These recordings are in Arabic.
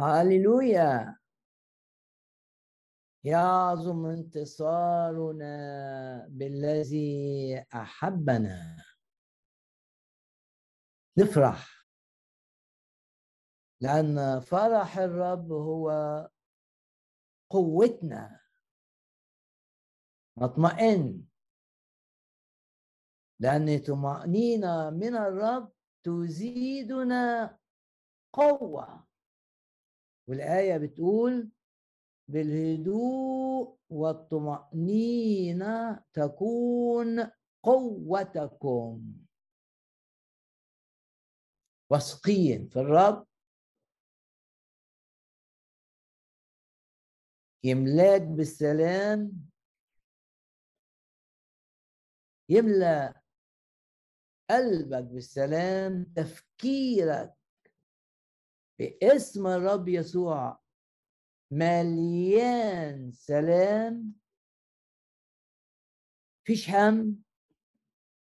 هللويا يعظم انتصارنا بالذي أحبنا. نفرح. لأن فرح الرب هو قوتنا. نطمئن. لأن طمأنينة من الرب تزيدنا قوة. والآية بتقول بالهدوء والطمأنينة تكون قوتكم. واثقين في الرب. يملأك بالسلام. يملى قلبك بالسلام. تفكيرك باسم الرب يسوع. مليان سلام. مفيش هم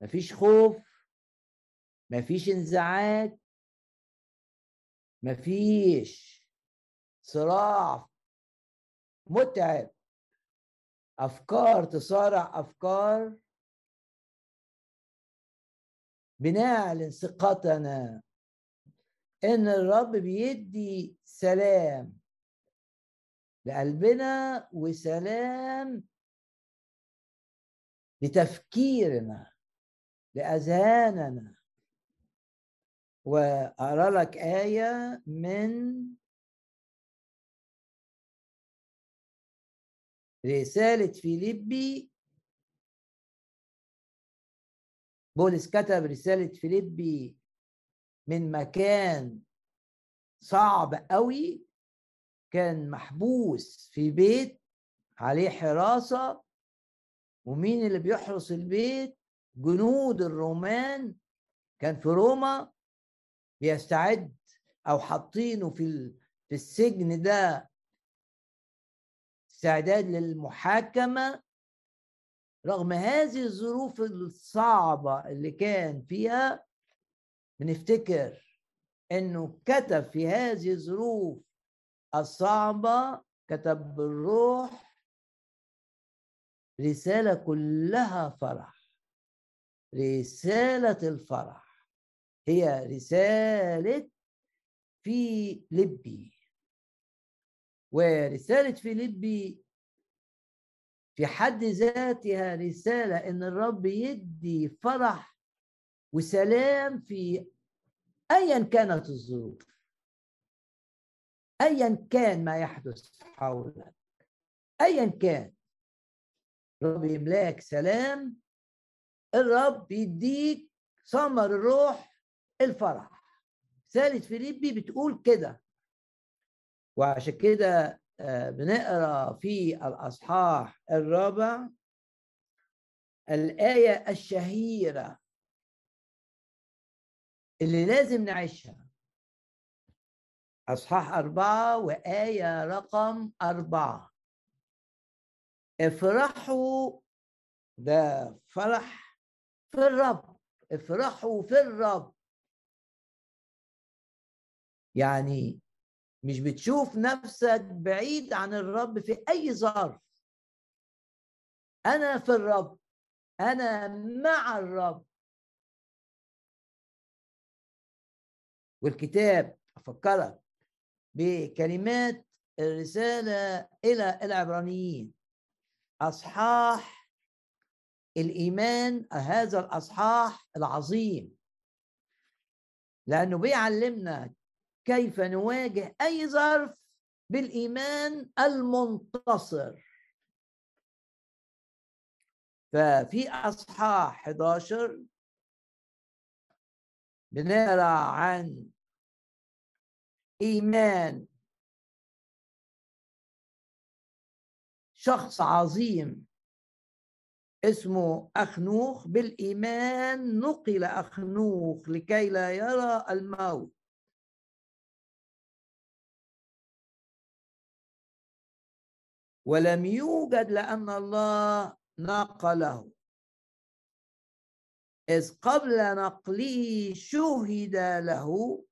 مفيش خوف مفيش انزعاج مفيش صراع متعب. أفكار تصارع أفكار. بنعلن ثقتنا إن الرب بيدي سلام لقلبنا وسلام لتفكيرنا لأذهاننا. وأقرأ لك آية من رسالة فيليبي. بولس كتب رسالة فيليبي من مكان صعب قوي كان محبوس في بيت عليه حراسة. ومين اللي بيحرس البيت؟ جنود الرومان. كان في روما بيستعد أو حاطينه في في السجن ده استعداد للمحاكمة. رغم هذه الظروف الصعبة اللي كان فيها بنفتكر إنه كتب في هذه الظروف الصعبة كتب بالروح رسالة كلها فرح. رسالة الفرح. هي رسالة في لبي. ورسالة في لبي في حد ذاتها رسالة إن الرب يدي فرح وسلام في أيا كانت الظروف. ايا كان ما يحدث حولك. ايا كان. الرب يملاك سلام. الرب يديك ثمر الروح الفرح. ثالث فيليبي بتقول كده. وعشان كده آه، بنقرأ في الأصحاح الرابع. الآية الشهيرة. اللي لازم نعيشها. أصحاح أربعة وآية رقم أربعة. افرحوا ده فرح في الرب. افرحوا في الرب. يعني مش بتشوف نفسك بعيد عن الرب في أي ظرف. أنا في الرب. أنا مع الرب. والكتاب أفكرك بكلمات الرسالة إلى العبرانيين. أصحاح الإيمان هذا الأصحاح العظيم. لأنه بيعلمنا كيف نواجه أي ظرف بالإيمان المنتصر. ففي أصحاح 11 بنقرا عن إيمان. شخص عظيم اسمه أخنوخ بالإيمان نقل أخنوخ لكي لا يرى الموت. ولم يوجد لأن الله نقله. إذ قبل نقله شهد له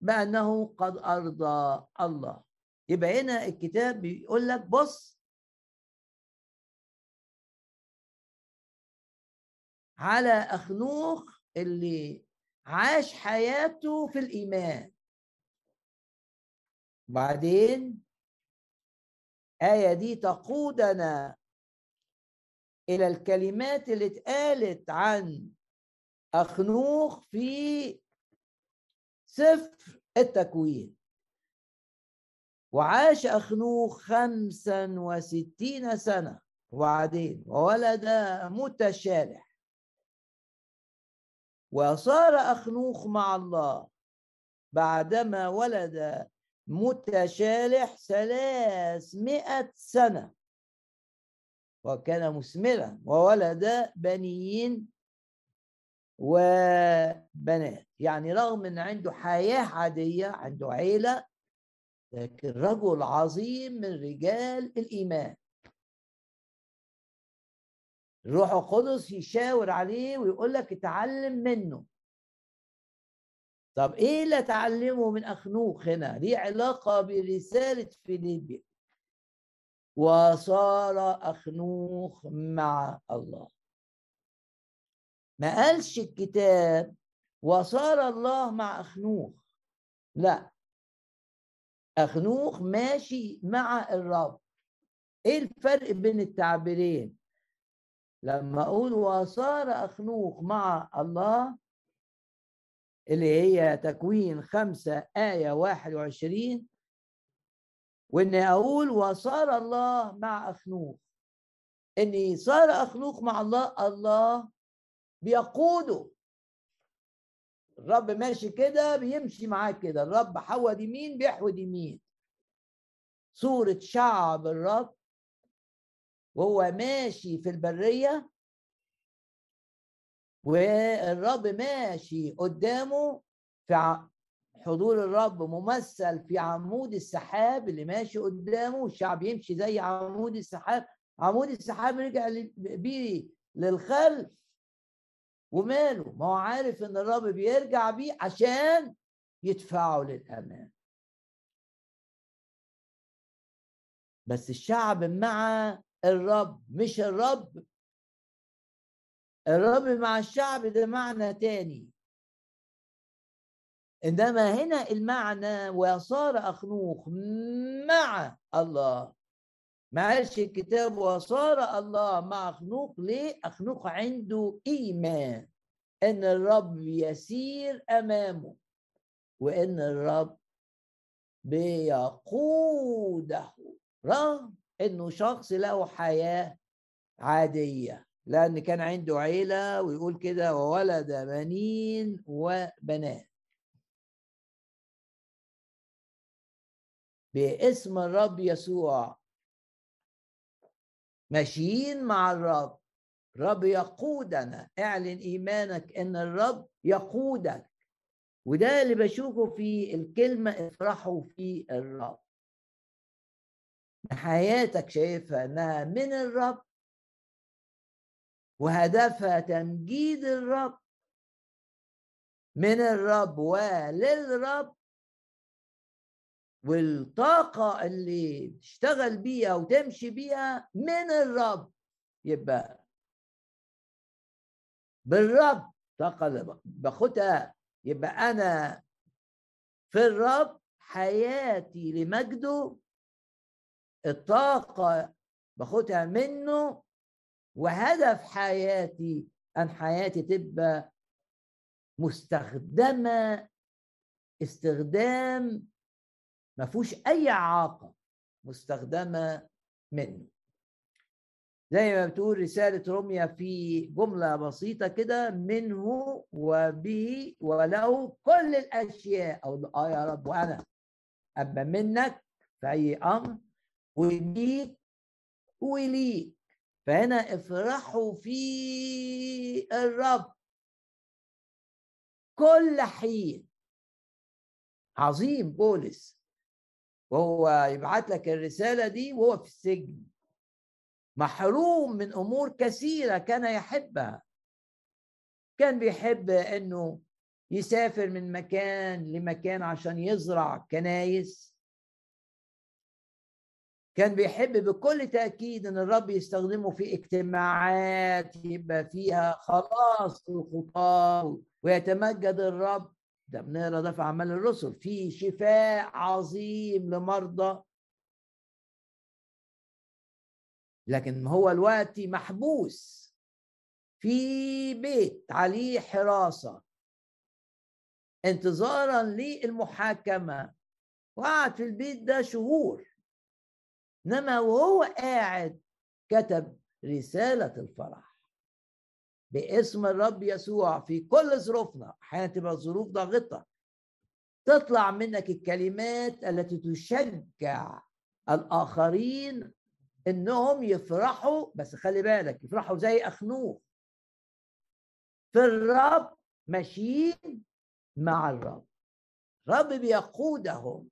بأنه قد أرضى الله. يبقى هنا الكتاب بيقول لك بص. على أخنوخ اللي عاش حياته في الإيمان. بعدين آية دي تقودنا إلى الكلمات اللي اتقالت عن أخنوخ في سفر التكوين. وعاش أخنوخ خمسا وستين سنة. وبعدين؟ وولد متشالح. وصار أخنوخ مع الله. بعدما ولد متشالح ثلاثمائة سنة. وكان مثمرا وولد بنين وبنات. يعني رغم إن عنده حياة عادية عنده عيلة لكن رجل عظيم من رجال الإيمان. الروح القدس يشاور عليه ويقول لك اتعلم منه. طب إيه اللي اتعلمه من اخنوخ هنا؟ ليه علاقة برسالة فيليبي. وصار اخنوخ مع الله. ما قالش الكتاب وصار الله مع أخنوخ. لا. أخنوخ ماشي مع الرب. إيه الفرق بين التعبيرين؟ لما أقول وصار أخنوخ مع الله اللي هي تكوين خمسة آية واحد وعشرين وإني أقول وصار الله مع أخنوخ. إني صار أخنوخ مع الله الله بيقوده. الرب ماشي كده بيمشي معاه كده. الرب حود يمين بيحود يمين. صورة شعب الرب. وهو ماشي في البرية. والرب ماشي قدامه في حضور الرب ممثل في عمود السحاب. اللي ماشي قدامه والشعب يمشي زي عمود السحاب. عمود السحاب رجع بيه للخلف وماله. ما هو عارف إن الرب بيرجع بيه عشان يدفعه للامام بس الشعب مع الرب مش الرب. الرب مع الشعب ده معنى تاني. إنما هنا المعنى وصار أخنوخ مع الله. ما قالش الكتاب وصار الله مع أخنوخ ليه؟ أخنوخ عنده إيمان إن الرب يسير أمامه وإن الرب بيقوده رغم إنه شخص له حياة عادية لأن كان عنده عيلة ويقول كده وولد بنين وبنات باسم الرب يسوع ماشيين مع الرب. الرب يقودنا. اعلن إيمانك إن الرب يقودك. وده اللي بشوفه في الكلمة افرحوا في الرب حياتك شايفها إنها من الرب. وهدفها تمجيد الرب. من الرب وللرب. والطاقة اللي تشتغل بيها وتمشي بيها من الرب. يبقى بالرب طاقة باخدها. يبقى أنا في الرب حياتي لمجده الطاقة باخدها منه وهدف حياتي أن حياتي تبقى مستخدمة استخدام ما فيهوش أي إعاقة مستخدمة منه. زي ما بتقول رسالة روميا في جملة بسيطة كده منه وبه وله كل الأشياء. أو آه يا رب وأنا. أبقى منك في أي أمر وليك وليك فهنا افرحوا في الرب. كل حين. عظيم بولس. وهو يبعت لك الرسالة دي وهو في السجن. محروم من أمور كثيرة كان يحبها. كان بيحب أنه يسافر من مكان لمكان عشان يزرع كنايس. كان بيحب بكل تأكيد أن الرب يستخدمه في اجتماعات يبقى فيها خلاص الخطاة ويتمجد الرب ده بنقرا ده في أعمال الرسل. في شفاء عظيم لمرضى. لكن هو الوقت محبوس. في بيت عليه حراسة. انتظارا للمحاكمة. وقعد في البيت ده شهور. إنما وهو قاعد كتب رسالة الفرح. باسم الرب يسوع في كل ظروفنا. أحيانا تبقى ظروف ضاغطة. تطلع منك الكلمات التي تشجع الآخرين إنهم يفرحوا بس خلي بالك يفرحوا زي اخنوخ في الرب ماشيين مع الرب. الرب بيقودهم.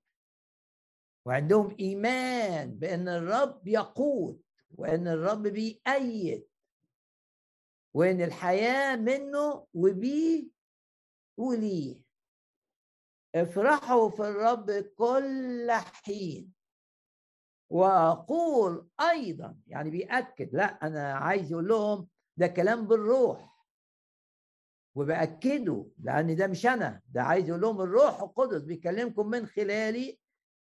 وعندهم إيمان بأن الرب يقود وأن الرب بيأيد. وإن الحياة منه وبيه وليه افرحوا في الرب كل حين. وأقول أيضا يعني بيأكد لا أنا عايز يقول لهم ده كلام بالروح. وبأكده لأن ده مش أنا ده عايز يقول لهم الروح القدس بيكلمكم من خلالي.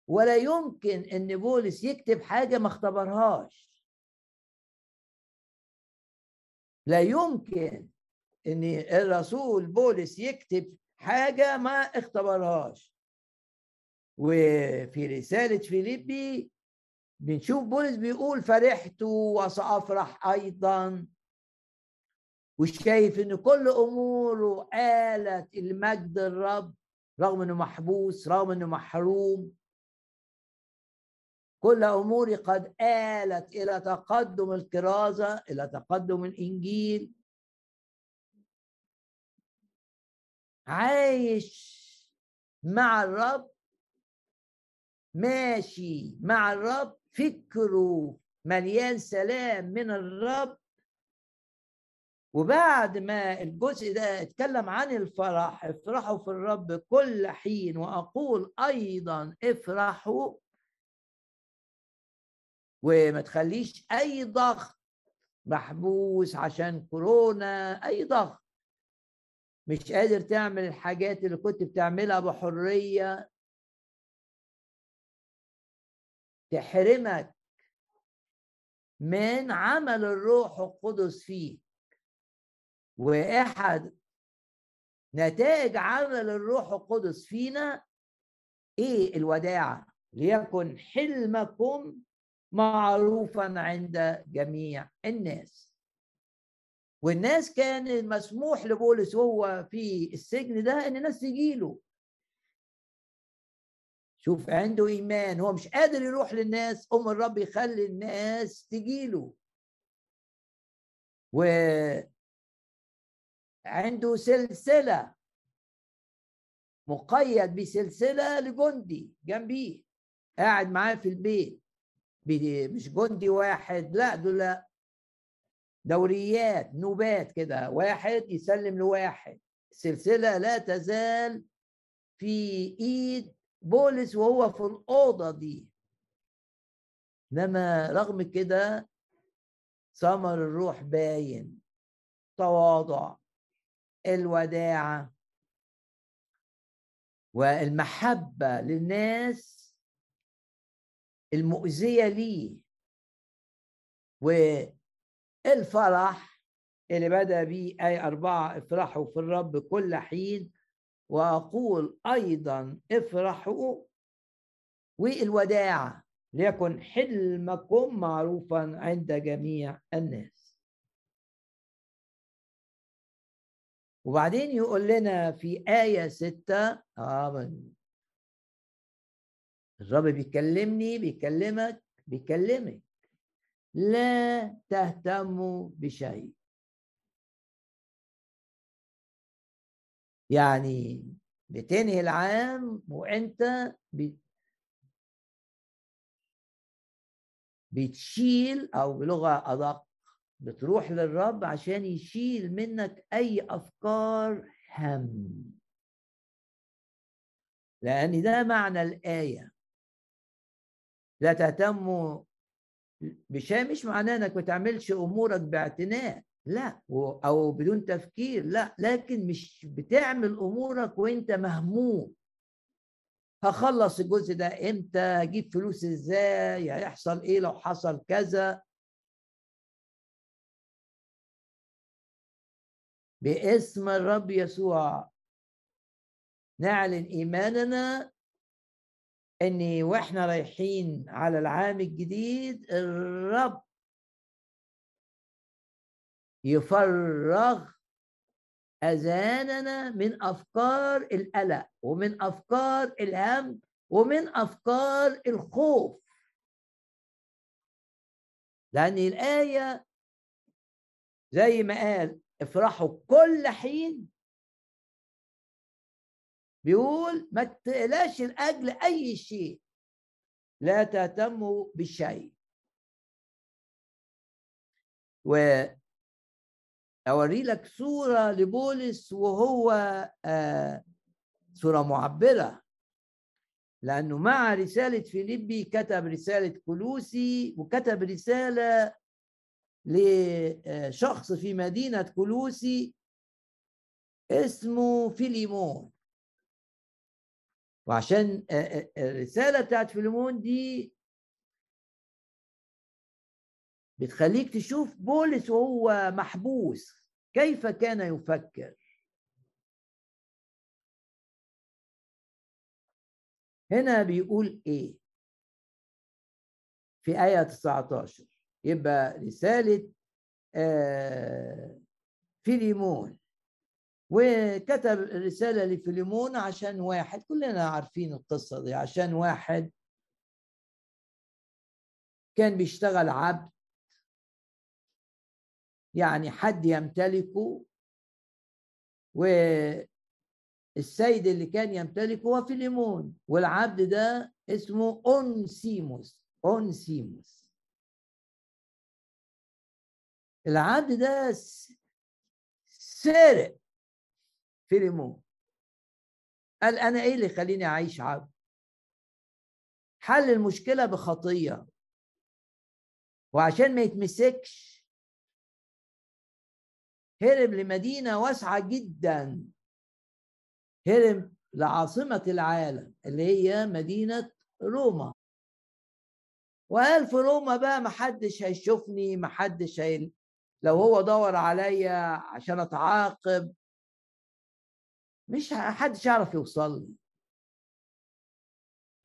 ولا يمكن إن بولس يكتب حاجة ما اختبرهاش. لا يمكن إن الرسول بولس يكتب حاجة ما اختبرهاش. وفي رسالة فيليبي بنشوف بولس بيقول فرحت وسأفرح أيضا. وشايف إن كل أموره آلت المجد الرب رغم إنه محبوس رغم إنه محروم. كل أموري قد آلت إلى تقدم الكرازه إلى تقدم الإنجيل. عايش مع الرب. ماشي مع الرب. فكره مليان سلام من الرب. وبعد ما الجزء ده اتكلم عن الفرح افرحوا في الرب كل حين. وأقول أيضا افرحوا. وما تخليش أي ضغط محبوس عشان كورونا أي ضغط. مش قادر تعمل الحاجات اللي كنت بتعملها بحرية. تحرمك من عمل الروح القدس فيك. وأحد نتائج عمل الروح القدس فينا إيه؟ الوداعه ليكن حلمكم معروفا عند جميع الناس. والناس كان مسموح لبولس وهو في السجن ده إن الناس تجيله شوف عنده إيمان هو مش قادر يروح للناس ام الرب يخلي الناس تجيله و عنده سلسلة مقيد بسلسلة لجندي جنبيه قاعد معاه في البيت. مش جندي واحد لا دول دوريات نوبات كده واحد يسلم لواحد. سلسلة لا تزال في إيد بولس وهو في الأوضة دي. إنما رغم كده ثمر الروح باين. تواضع الوداعة والمحبة للناس المؤذية لي. والفرح اللي بدأ به أي أربعة افرحوا في الرب كل حين وأقول أيضا افرحوا والوداعة ليكن حلمكم معروفا عند جميع الناس. وبعدين يقول لنا في آية ستة آه الرب بيكلمني بيكلمك بيكلمك. لا تهتموا بشيء. يعني بتنهي العام وإنت بتشيل أو بلغة أدق بتروح للرب عشان يشيل منك أي أفكار هم. لأن ده معنى الآية. لا تهتموا بشيء مش معناه إنك ما تعملش أمورك باعتناء لا أو بدون تفكير لا لكن مش بتعمل أمورك وأنت مهموم. هخلص الجزء ده إمتى؟ هجيب فلوس إزاي؟ هيحصل إيه لو حصل كذا؟ باسم الرب يسوع. نعلن إيماننا ان وإحنا رايحين على العام الجديد الرب يفرغ أذاننا من أفكار القلق ومن أفكار الهم ومن أفكار الخوف. لأن الآية زي ما قال افرحوا كل حين بيقول ما تقلقش لأجل أي شيء لا تهتموا بشيء و أوري لك صوره لبولس وهو آه صوره معبرة. لأنه مع رسالة فيليبي كتب رسالة كلوسي وكتب رسالة لشخص في مدينة كلوسي اسمه فيليمون. وعشان الرسالة بتاعت فيليمون دي بتخليك تشوف بولس وهو محبوس كيف كان يفكر. هنا بيقول إيه؟ في آية 19 يبقى رسالة فيليمون. وكتب الرسالة لفيليمون عشان واحد كلنا عارفين القصة دي عشان واحد كان بيشتغل عبد. يعني حد يمتلكه والسيد اللي كان يمتلكه هو فيليمون والعبد ده اسمه أونسيموس أونسيموس. العبد ده سرق فيليمون قال أنا إيه اللي يخليني أعيش عبد حل المشكلة بخطية. وعشان ما يتمسكش. هرب لمدينة واسعة جدا. هرب لعاصمة العالم اللي هي مدينة روما. وقال في روما بقى محدش هيشوفني محدش هي لو هو دور عليا عشان أتعاقب. مش حدش يعرف يوصل لي.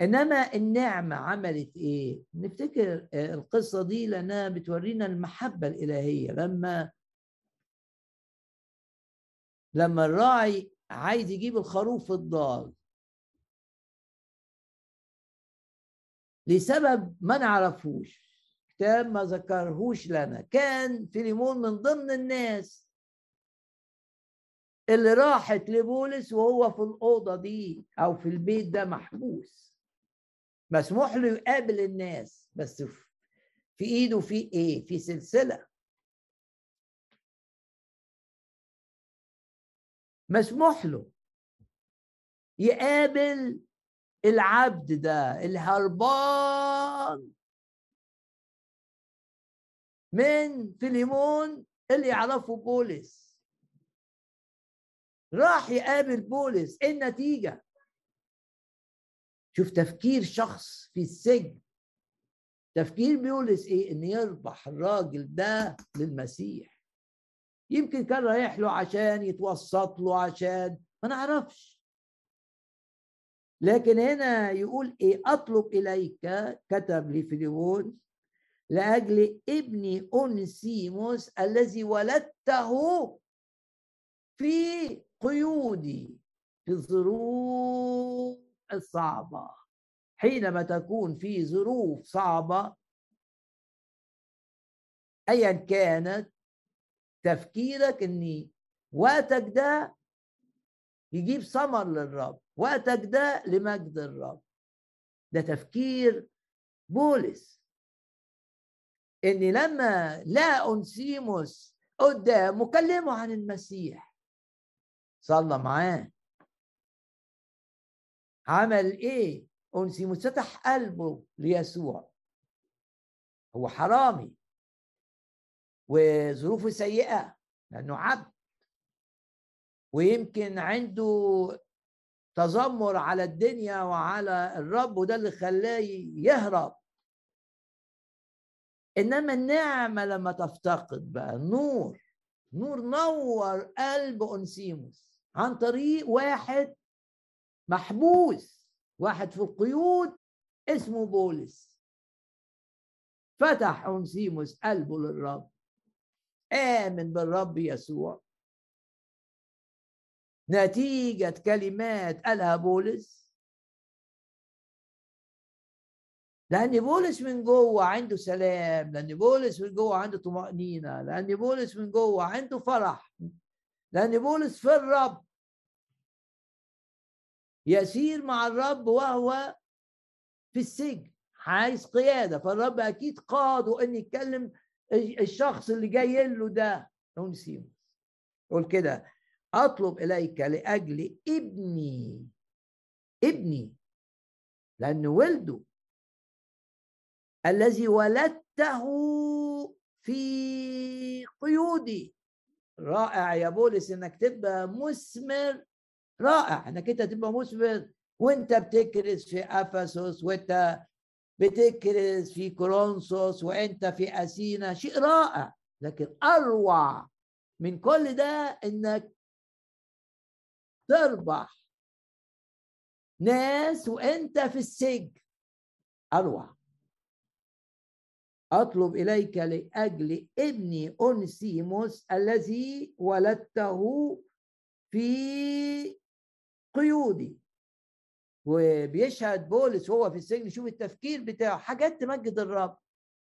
إنما النعمة عملت إيه؟ نفتكر القصة دي لانها بتورينا المحبة الإلهية. لما لما الراعي عايز يجيب الخروف الضال. لسبب ما نعرفوش. كتاب ما ذكرهوش لنا. كان فيليمون من ضمن الناس. اللي راحت لبولس وهو في الأوضة دي أو في البيت ده محبوس. مسموح له يقابل الناس بس في إيده في إيه؟ في سلسلة. مسموح له يقابل العبد ده الهربان. من فيليمون اللي يعرفه بولس. راح يقابل بولس. إيه النتيجة؟ شوف تفكير شخص في السجن. تفكير بولس إيه؟ إن يربح الراجل ده للمسيح. يمكن كان رايح له عشان يتوسط له عشان ما نعرفش. لكن هنا يقول إيه؟ أطلب إليك كتب لي فيليمون لأجل ابني أونسيموس الذي ولدته في قيودي في الظروف الصعبة. حينما تكون في ظروف صعبة أيا كانت تفكيرك أني وقتك ده يجيب ثمر للرب وقتك ده لمجد الرب. ده تفكير بولس. إني لما لا أنسيموس قدامه كلمه عن المسيح. صلى معاه. عمل إيه؟ اونسيموس فتح قلبه ليسوع. هو حرامي. وظروفه سيئة لأنه عبد. ويمكن عنده تذمر على الدنيا وعلى الرب وده اللي خلاه يهرب. إنما النعمة لما تفتقد بقى نور نور نور قلب أنسيموس. عن طريق واحد محبوس واحد في القيود اسمه بولس. فتح انسيموس قلبه للرب. آمن بالرب يسوع. نتيجة كلمات قالها بولس. لأن بولس من جوه عنده سلام لأن بولس من جوه عنده طمأنينة لأن بولس من جوه عنده فرح. لأن بولس في الرب يسير مع الرب وهو في السجن عايز قيادة فالرب أكيد قاده أن يتكلم الشخص اللي جاي له ده اونسيموس يقول كده أطلب إليك لأجل ابني ابني لأنه ولده الذي ولدته في قيودي. رائع يا بولس إنك تبقى مثمر. رائع إنك أنت تبقى مثمر. وأنت بتكرس في أفسس وأنت بتكرس في كورنثوس وأنت في أثينا. شيء رائع. لكن أروع من كل ده إنك تربح ناس وأنت في السجن. أروع. أطلب إليك لأجل ابني انسيموس الذي ولدته في قيودي. وبيشهد بولس وهو في السجن شوف التفكير بتاعه حاجات تمجد الرب.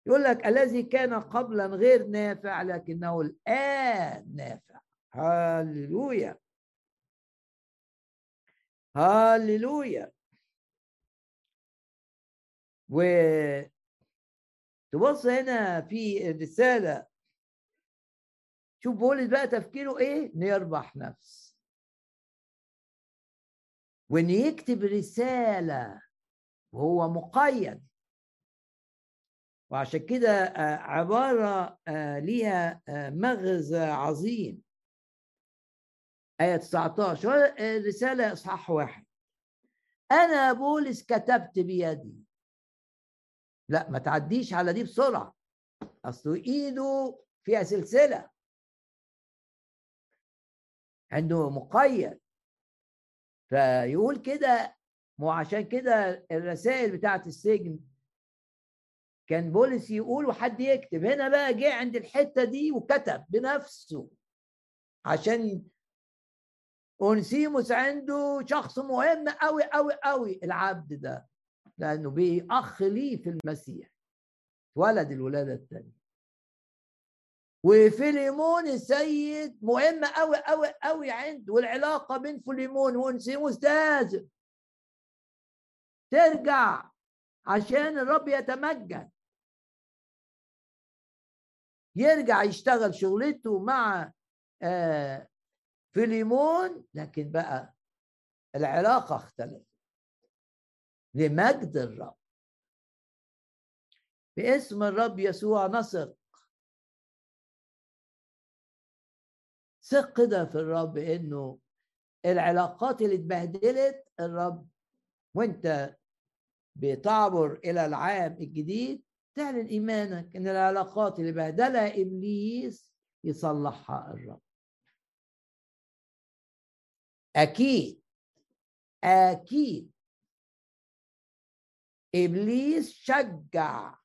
يقول لك الذي كان قبلا غير نافع لكنه الآن نافع. هللويا. هللويا. و تبص هنا في الرسالة. شوف بولس بقى تفكيره إيه؟ نربح نفس. وإن يكتب رسالة وهو مقيد. وعشان كده آه، عبارة آه، ليها آه، مغزى عظيم. آية 19 الرسالة إصحاح واحد. أنا بولس كتبت بيدي. لا ما تعديش على دي بسرعة. أصله إيده فيها سلسلة. عنده مقيد. فيقول كده مو عشان كده الرسائل بتاعت السجن كان بولس يقول وحد يكتب هنا بقى جه عند الحتة دي وكتب بنفسه. عشان أونسيموس عنده شخص مهم قوي قوي قوي العبد ده. لأنه بأخ ليه في المسيح ولد الولادة الثانية وفيليمون السيد مهم قوي قوي قوي عنده والعلاقة بين فيليمون وانسيموس لازم ترجع عشان الرب يتمجد. يرجع يشتغل شغلته مع آه فيليمون لكن بقى العلاقة اختلفت. لمجد الرب. باسم الرب يسوع نثق ثق كده في الرب إنه العلاقات اللي اتبهدلت الرب وإنت بتعبر إلى العام الجديد تعلن إيمانك إن العلاقات اللي بهدلها إبليس يصلحها الرب. أكيد أكيد إبليس شجع.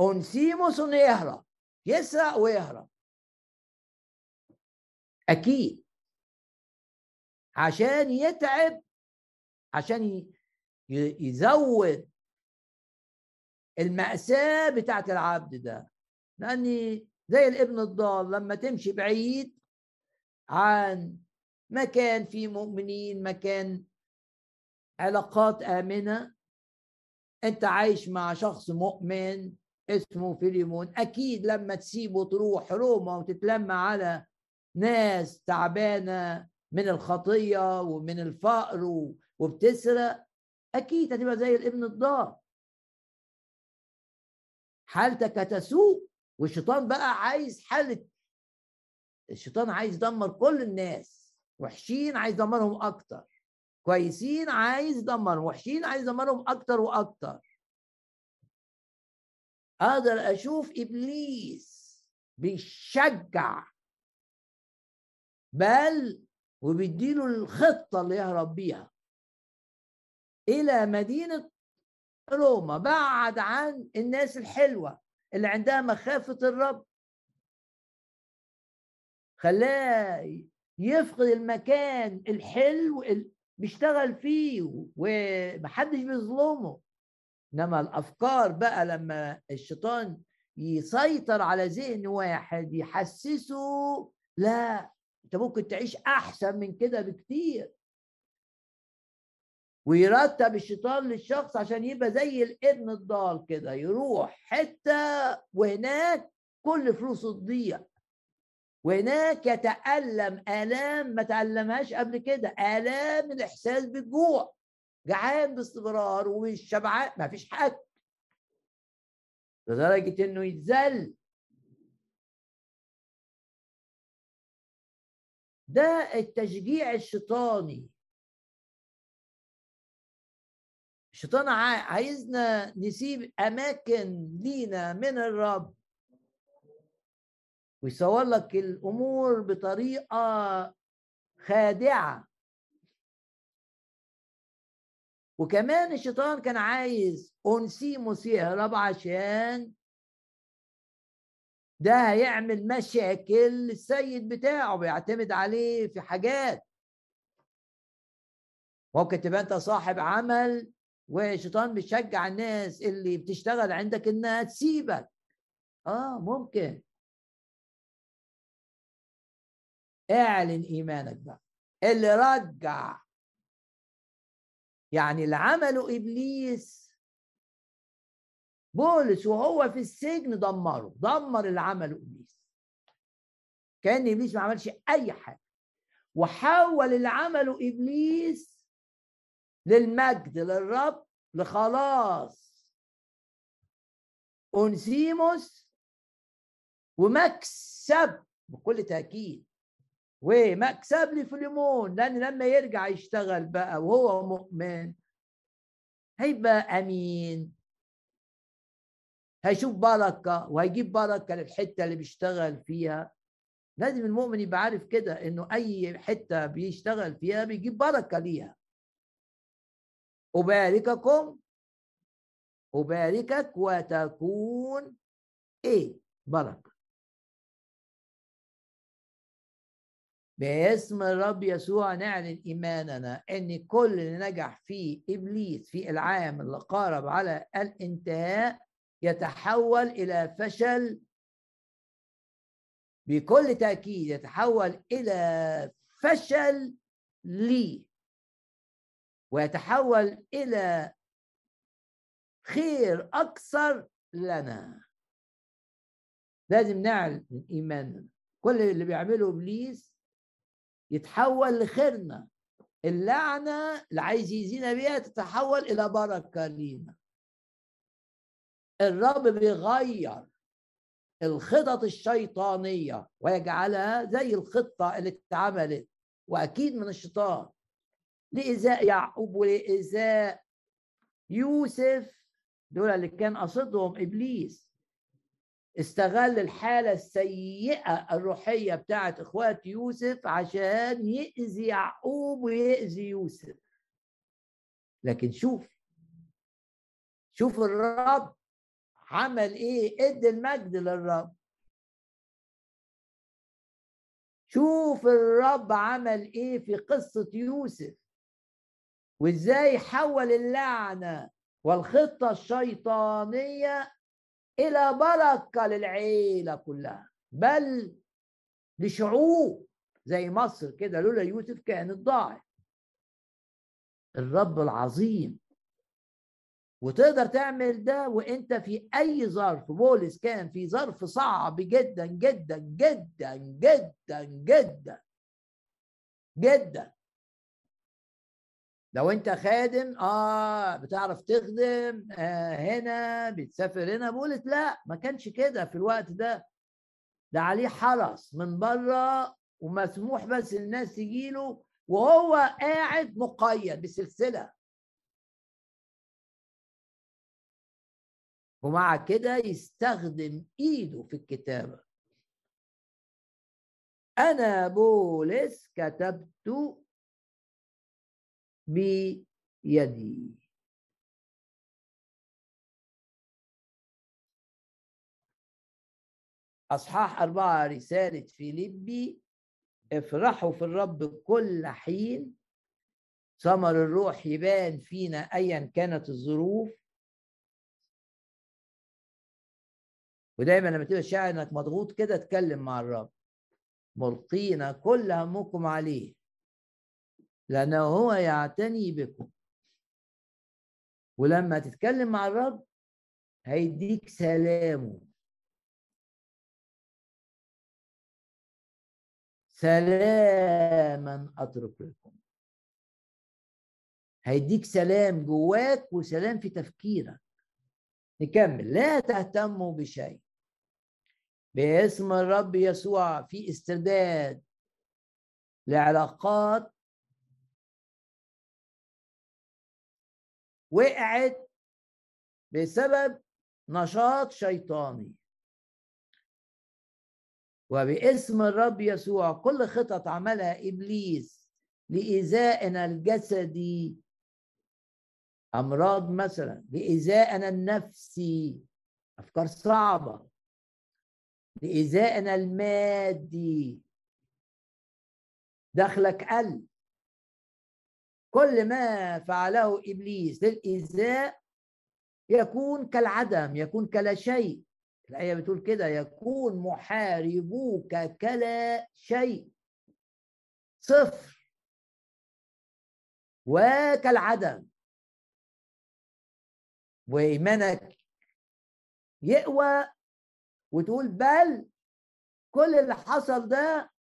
اونسيموس انه يهرب يسرق ويهرب. أكيد. عشان يتعب. عشان يزود المأساة بتاعت العبد ده. لأني زي الابن الضال لما تمشي بعيد عن مكان فيه مؤمنين مكان علاقات آمنة. أنت عايش مع شخص مؤمن اسمه فيليمون. أكيد لما تسيبه تروح روما وتتلم على ناس تعبانة من الخطية ومن الفقر وبتسرق أكيد هتبقى زي الابن الضال. حالتك هتسوء والشيطان بقى عايز حالة الشيطان عايز يدمر كل الناس وحشين عايز يدمرهم أكتر. كويسين عايز يدمرهم وحشين عايز يدمرهم أكتر وأكتر. أقدر أشوف إبليس بيشجع بل وبيديله الخطة اللي يهرب بيها. إلى مدينة روما بعد عن الناس الحلوة اللي عندها مخافة الرب. خلاه يفقد المكان الحلو بيشتغل فيه ومحدش بيظلمه. إنما الأفكار بقى لما الشيطان يسيطر على ذهن واحد يحسسه لا أنت ممكن تعيش أحسن من كده بكتير. ويرتب الشيطان للشخص عشان يبقى زي الابن الضال كده يروح حتة وهناك كل فلوسه تضيع. وهناك يتألم آلام ما تألمهاش قبل كده آلام الإحساس بالجوع جعان باستمرار ومش شبعان ما فيش حد. لدرجة إنه يتذل. ده التشجيع الشيطاني. الشيطان عايزنا نسيب أماكن لينا من الرب. ويصور لك الأمور بطريقة خادعة. وكمان الشيطان كان عايز انسيموس يهرب عشان ده هيعمل مشاكل للسيد بتاعه بيعتمد عليه في حاجات. ممكن تبقى أنت صاحب عمل والشيطان بيشجع الناس اللي بتشتغل عندك إنها تسيبك. آه ممكن. اعلن إيمانك بقى. اللي رجع. يعني اللي عمله إبليس. بولس وهو في السجن دمره. دمر اللي عمله إبليس. كأن إبليس ما عملش أي حاجة. وحول اللي عمله إبليس للمجد للرب لخلاص. أنسيموس ومكسب بكل تأكيد. ومكسب لفليمون لأن لما يرجع يشتغل بقى وهو مؤمن هيبقى أمين. هيشوف بركة وهيجيب بركة للحتة اللي بيشتغل فيها. لازم المؤمن يبقى عارف كده إنه أي حتة بيشتغل فيها بيجيب بركة ليها. أبارككم. أباركك وتكون إيه؟ بركة. باسم الرب يسوع نعلن إيماننا أن كل اللي نجح فيه إبليس في العام اللي قارب على الانتهاء يتحول إلى فشل. بكل تأكيد يتحول إلى فشل لي. ويتحول إلى خير أكثر لنا. لازم نعلن من إيماننا. كل اللي بيعمله إبليس يتحول لخيرنا اللعنة اللي عايز يزينا بيها تتحول إلى بركة لينا. الرب بيغير الخطط الشيطانية ويجعلها زي الخطة اللي اتعملت وأكيد من الشيطان. لإزاء يعقوب ولإزاء يوسف دول اللي كان قصدهم إبليس. استغل الحالة السيئة الروحية بتاعت إخوات يوسف عشان يأذي يعقوب ويأذي يوسف. لكن شوف شوف الرب عمل إيه؟ إدي المجد للرب. شوف الرب عمل إيه في قصة يوسف؟ وإزاي حول اللعنة والخطة الشيطانية إلى بركة للعيلة كلها. بل لشعوب زي مصر كده لولا يوسف كانت ضاعت الرب العظيم. وتقدر تعمل ده وإنت في أي ظرف. بولس كان في ظرف صعب جدا جدا جدا جدا جدا جدا. لو انت خادم آه بتعرف تخدم آه هنا بتسافر هنا بقولت لا ما كانش كده في الوقت ده. ده عليه حرس من بره ومسموح بس الناس تجيله وهو قاعد مقيد بسلسلة. ومع كده يستخدم ايده في الكتابة. أنا بولس كتبت بيدي. أصحاح أربعة رسالة فيليبي افرحوا في الرب كل حين. ثمر الروح يبان فينا أيا كانت الظروف. ودايما لما تبقى شاعر إنك مضغوط كده اتكلم مع الرب. ملقين كل همكم عليه. لأنه هو يعتني بكم. ولما تتكلم مع الرب هيديك سلامه. سلاما أترك لكم. هيديك سلام جواك وسلام في تفكيرك. نكمل. لا تهتموا بشيء. باسم الرب يسوع في استرداد لعلاقات وقعت بسبب نشاط شيطاني. وباسم الرب يسوع كل خطط عملها إبليس لإيذائنا الجسدي. أمراض مثلا لإيذائنا النفسي أفكار صعبة. لإيذائنا المادي. دخلك قل كل ما فعله إبليس للإيذاء يكون كالعدم يكون كلا شيء. الآية بتقول كده يكون محاربوك كلا شيء. صفر. وكالعدم. وإيمانك يقوى وتقول بل كل اللي حصل ده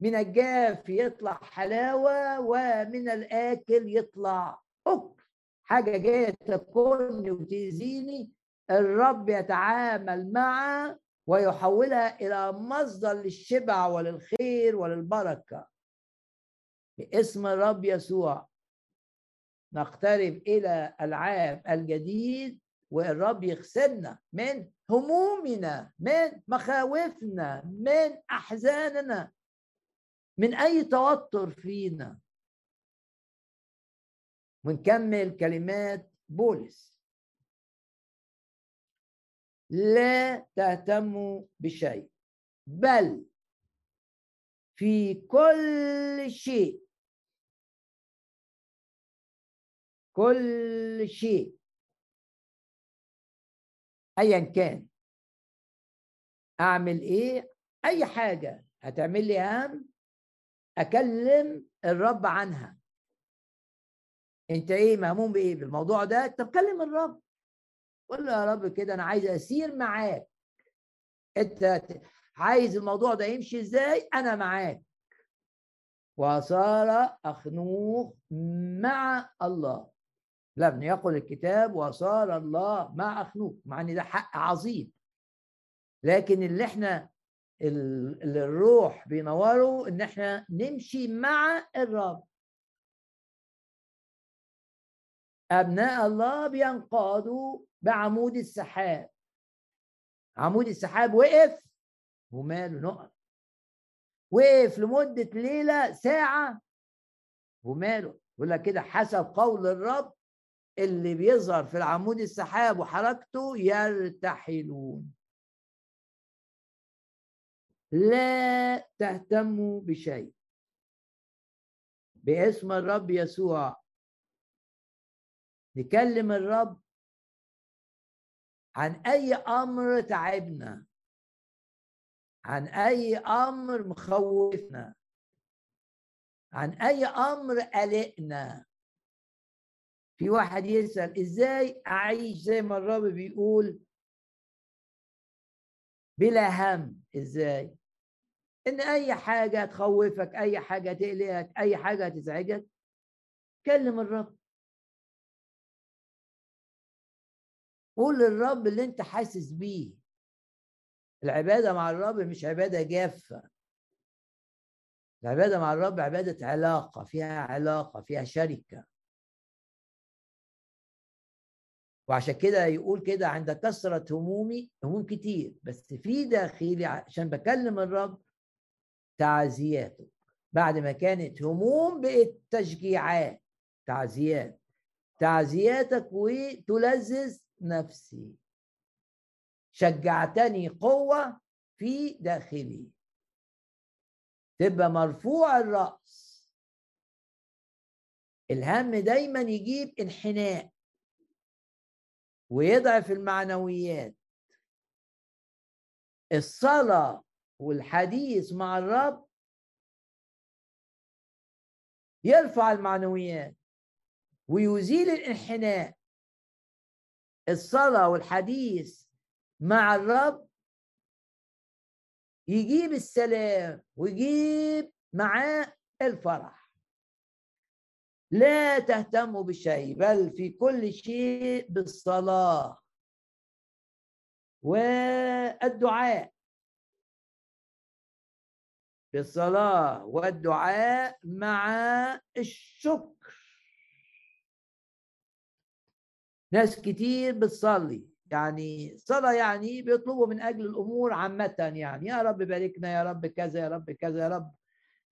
من الجاف يطلع حلاوة ومن الآكل يطلع أكل حاجة جاية تاكلني وتأذيني الرب يتعامل معها ويحولها إلى مصدر للشبع وللخير وللبركة. باسم الرب يسوع نقترب إلى العام الجديد والرب يغسلنا من همومنا من مخاوفنا من أحزاننا. من أي توتر فينا. ونكمل كلمات بولس. لا تهتموا بشيء بل في كل شيء. كل شيء. ايا كان. أعمل إيه؟ أي حاجة. هتعمل لي هم؟ أكلم الرب عنها. أنت إيه مهموم بإيه؟ بالموضوع ده؟ طب كلم الرب. قول له يا رب كده أنا عايز أسير معاك. أنت عايز الموضوع ده يمشي إزاي؟ أنا معاك. وصار أخنوخ مع الله. لم يقل الكتاب وصار الله مع أخنوخ مع إن ده حق عظيم. لكن اللي إحنا اللي الروح بينوره إن إحنا نمشي مع الرب. أبناء الله بينقادوا بعمود السحاب. عمود السحاب وقف وماله نقط وقف لمدة ليلة ساعة وماله. يقول لك كده حسب قول الرب اللي بيظهر في العمود السحاب وحركته يرتحلون. لا تهتموا بشيء. باسم الرب يسوع. نكلم الرب عن أي أمر تعبنا. عن أي أمر مخوفنا. عن أي أمر قلقنا. في واحد يسأل إزاي أعيش زي ما الرب بيقول بلا هم؟ إزاي؟ إن أي حاجة تخوفك أي حاجة تقلقك أي حاجة تزعجك كلم الرب. قول للرب اللي أنت حاسس بيه. العبادة مع الرب مش عبادة جافة. العبادة مع الرب عبادة علاقة فيها علاقة فيها شركة. وعشان كده يقول كده عند كثرة همومي هموم كتير. بس في داخلي عشان بكلم الرب تعزياته. بعد ما كانت هموم بقت تشجيعات تعزيات. تعزياتك وتلذذ نفسي. شجعتني قوة في داخلي. تبقى مرفوع الرأس. الهم دايما يجيب انحناء. ويضعف المعنويات. الصلاة والحديث مع الرب يرفع المعنويات ويزيل الانحناء. الصلاة والحديث مع الرب يجيب السلام ويجيب معاه الفرح. لا تهتموا بشيء بل في كل شيء بالصلاة والدعاء. بالصلاة والدعاء مع الشكر. ناس كتير بتصلي يعني صلاة يعني بيطلبوا من أجل الأمور عامة يعني يا رب باركنا يا رب كذا يا رب كذا يا رب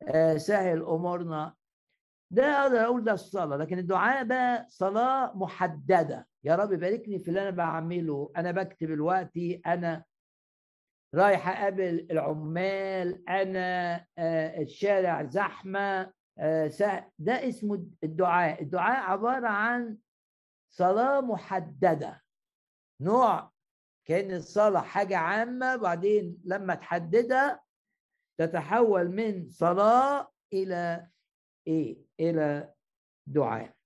آه، سهل أمورنا. ده أقدر أقول ده الصلاة لكن الدعاء بقى صلاة محددة. يا رب باركني في اللي أنا بعمله أنا بكتب الوقت أنا رايح أقابل العمال أنا آه، الشارع زحمة آه، ده اسمه الدعاء. الدعاء عبارة عن صلاة محددة. نوع كأن الصلاة حاجة عامة بعدين لما تحددها تتحول من صلاة إلى إيه؟ إلى دعاء.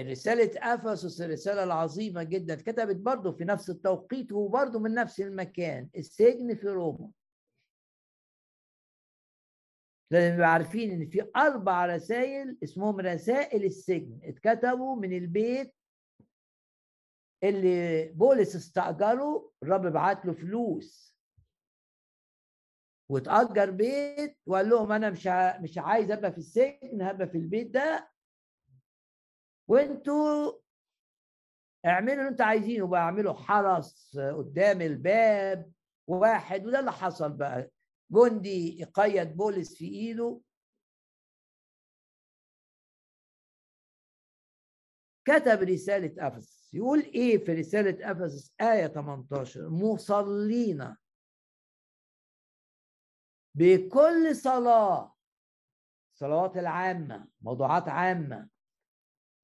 ورسالة أفسس الرسالة العظيمة جدا. اتكتبت برضه في نفس التوقيت وبرضه من نفس المكان السجن في روما. لازم نبقى عارفين إن في أربع رسائل اسمهم رسائل السجن. اتكتبوا من البيت اللي بولس استأجره الرب بعت له فلوس. وتاجر بيت وقال لهم أنا مش مش عايز أبقى في السجن هبقى في البيت ده. وانتوا اعملوا اللي أنتوا عايزينه بقى اعملوا حرس قدام الباب واحد وده اللي حصل بقى. جندي يقيد بولس في إيده. كتب رسالة أفسس. يقول إيه في رسالة أفسس آية 18 مصلين. بكل صلاة صلوات العامة موضوعات عامة.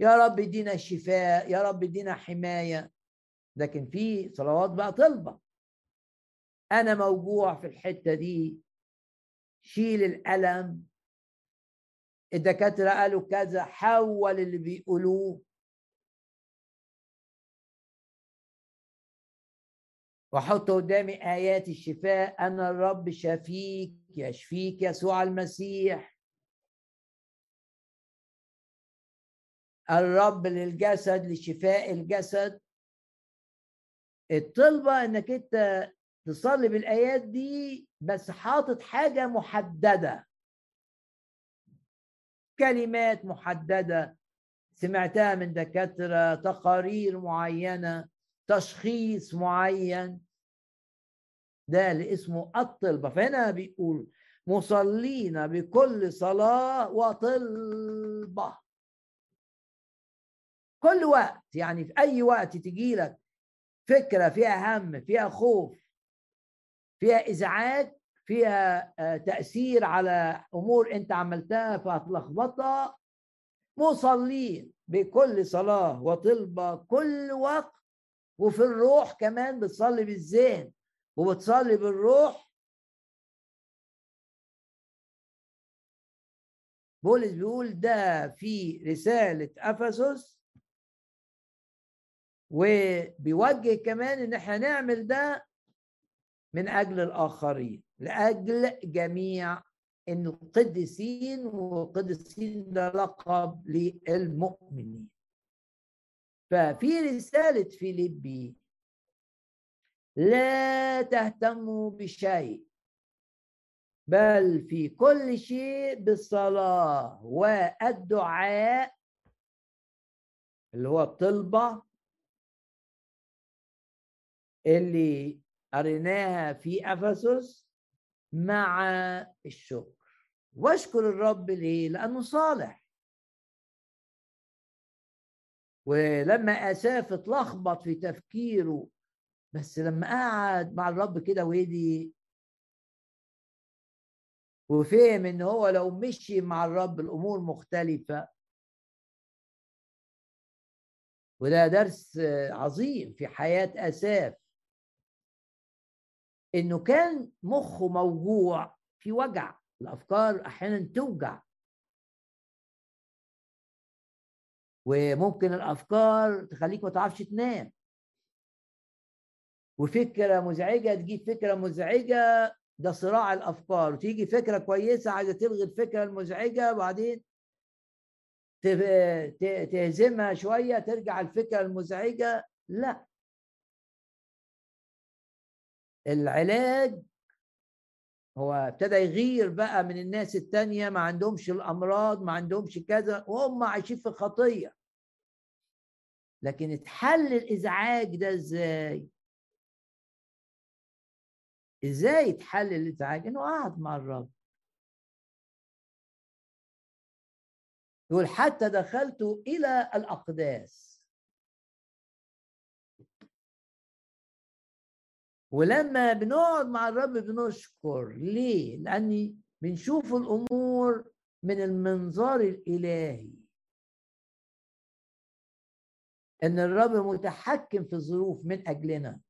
يا رب ادينا الشفاء يا رب ادينا حماية. لكن في صلوات بقى طلبة. أنا موجوع في الحتة دي. شيل الالم الدكاترة قالوا كذا حول اللي بيقولوه. وحط قدامي آيات الشفاء. أنا الرب شفيك يشفيك يسوع المسيح. الرب للجسد لشفاء الجسد. الطلبة إنك أنت تصلي بالآيات دي بس حاطط حاجة محددة. كلمات محددة. سمعتها من دكاترة تقارير معينة تشخيص معين. ده اللي اسمه الطلبة. فهنا بيقول مصلين بكل صلاة وطلبة. كل وقت يعني في أي وقت تجي لك فكرة فيها هم فيها خوف فيها إزعاج فيها آه، تأثير على أمور أنت عملتها فهتلخبطها. مصلين بكل صلاة وطلبة كل وقت وفي الروح كمان بتصلي بالذهن وبتصلي بالروح. بولس بيقول ده في رسالة أفسس وبيوجه كمان إن إحنا نعمل ده من أجل الآخرين لأجل جميع القديسين والقديسين ده لقب للمؤمنين. ففي رسالة فيليبي لا تهتموا بشيء بل في كل شيء بالصلاة والدعاء اللي هو الطلبة اللي قريناها في أفسس مع الشكر. واشكر الرب ليه؟ لأنه صالح. ولما أساف اتلخبط في تفكيره بس لما قعد مع الرب كده وهدي وفهم إن هو لو مشي مع الرب الأمور مختلفة. وده درس عظيم في حياة أساف. إنه كان مخه موجوع في وجع الأفكار أحيانا توجع. وممكن الأفكار تخليك ما تعرفش تنام. وفكرة مزعجة تجيب فكرة مزعجة ده صراع الأفكار. وتيجي فكرة كويسة عايزة تلغي الفكرة المزعجة وبعدين تهزمها شوية ترجع الفكرة المزعجة. لا. العلاج هو ابتدى يغير بقى من الناس التانية ما عندهمش الأمراض ما عندهمش كذا وهم عايشين في خطية لكن اتحل الإزعاج ده إزاي؟ إزاي اتحل الإزعاج؟ إنه قعد مع الرب يقول حتى دخلت إلى الأقداس ولما بنقعد مع الرب بنشكر ليه؟ لأني بنشوف الأمور من المنظار الإلهي. إن الرب متحكم في الظروف من أجلنا.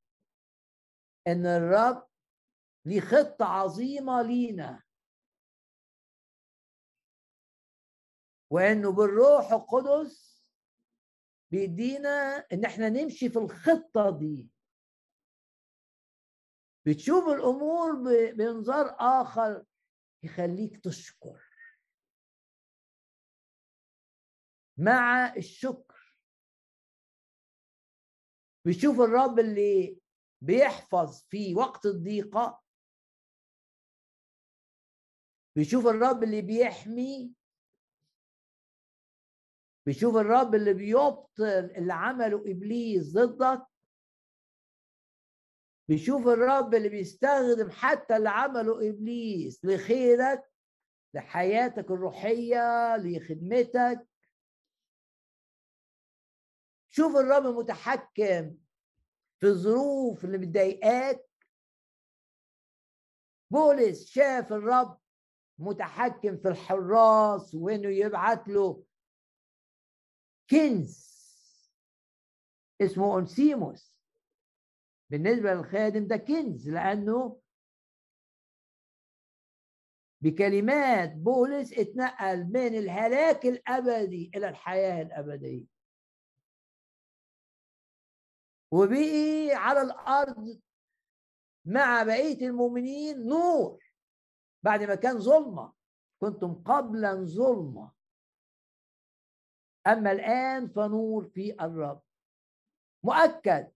إن الرب ليه خطة عظيمة لينا. وإنه بالروح القدس بيدينا إن إحنا نمشي في الخطة دي. بتشوف الأمور بانظار آخر يخليك تشكر. مع الشكر. بتشوف الرب اللي بيحفظ في وقت الضيقة. بيشوف الرب اللي بيحمي. بيشوف الرب اللي بيبطل اللي عمله إبليس ضدك. بيشوف الرب اللي بيستخدم حتى اللي عمله إبليس لخيرك لحياتك الروحية لخدمتك. شوف الرب متحكم في الظروف اللي مضايقاك بولس شاف الرب متحكم في الحراس وإنه يبعت له كنز اسمه أونسيموس. بالنسبة للخادم ده كنز لأنه بكلمات بولس اتنقل من الهلاك الأبدي إلى الحياة الأبدية. وبقي على الأرض مع بقية المؤمنين نور بعد ما كان ظلمة. كنتم قبلا ظلمة. أما الآن فنور في الرب. مؤكد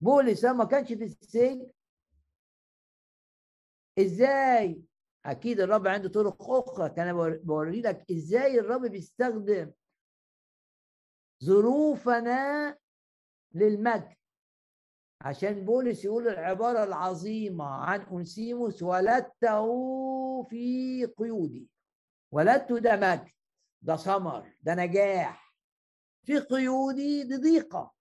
بولس ما كانش في السجن؟ إزاي؟ أكيد الرب عنده طرق أخرى. كان بوري لك إزاي الرب بيستخدم ظروفنا للمجد. عشان بولس يقول العبارة العظيمة عن أنسيموس ولدته في قيودي. ولدته ده مجد ده ثمر ده نجاح. في قيودي دي ضيقة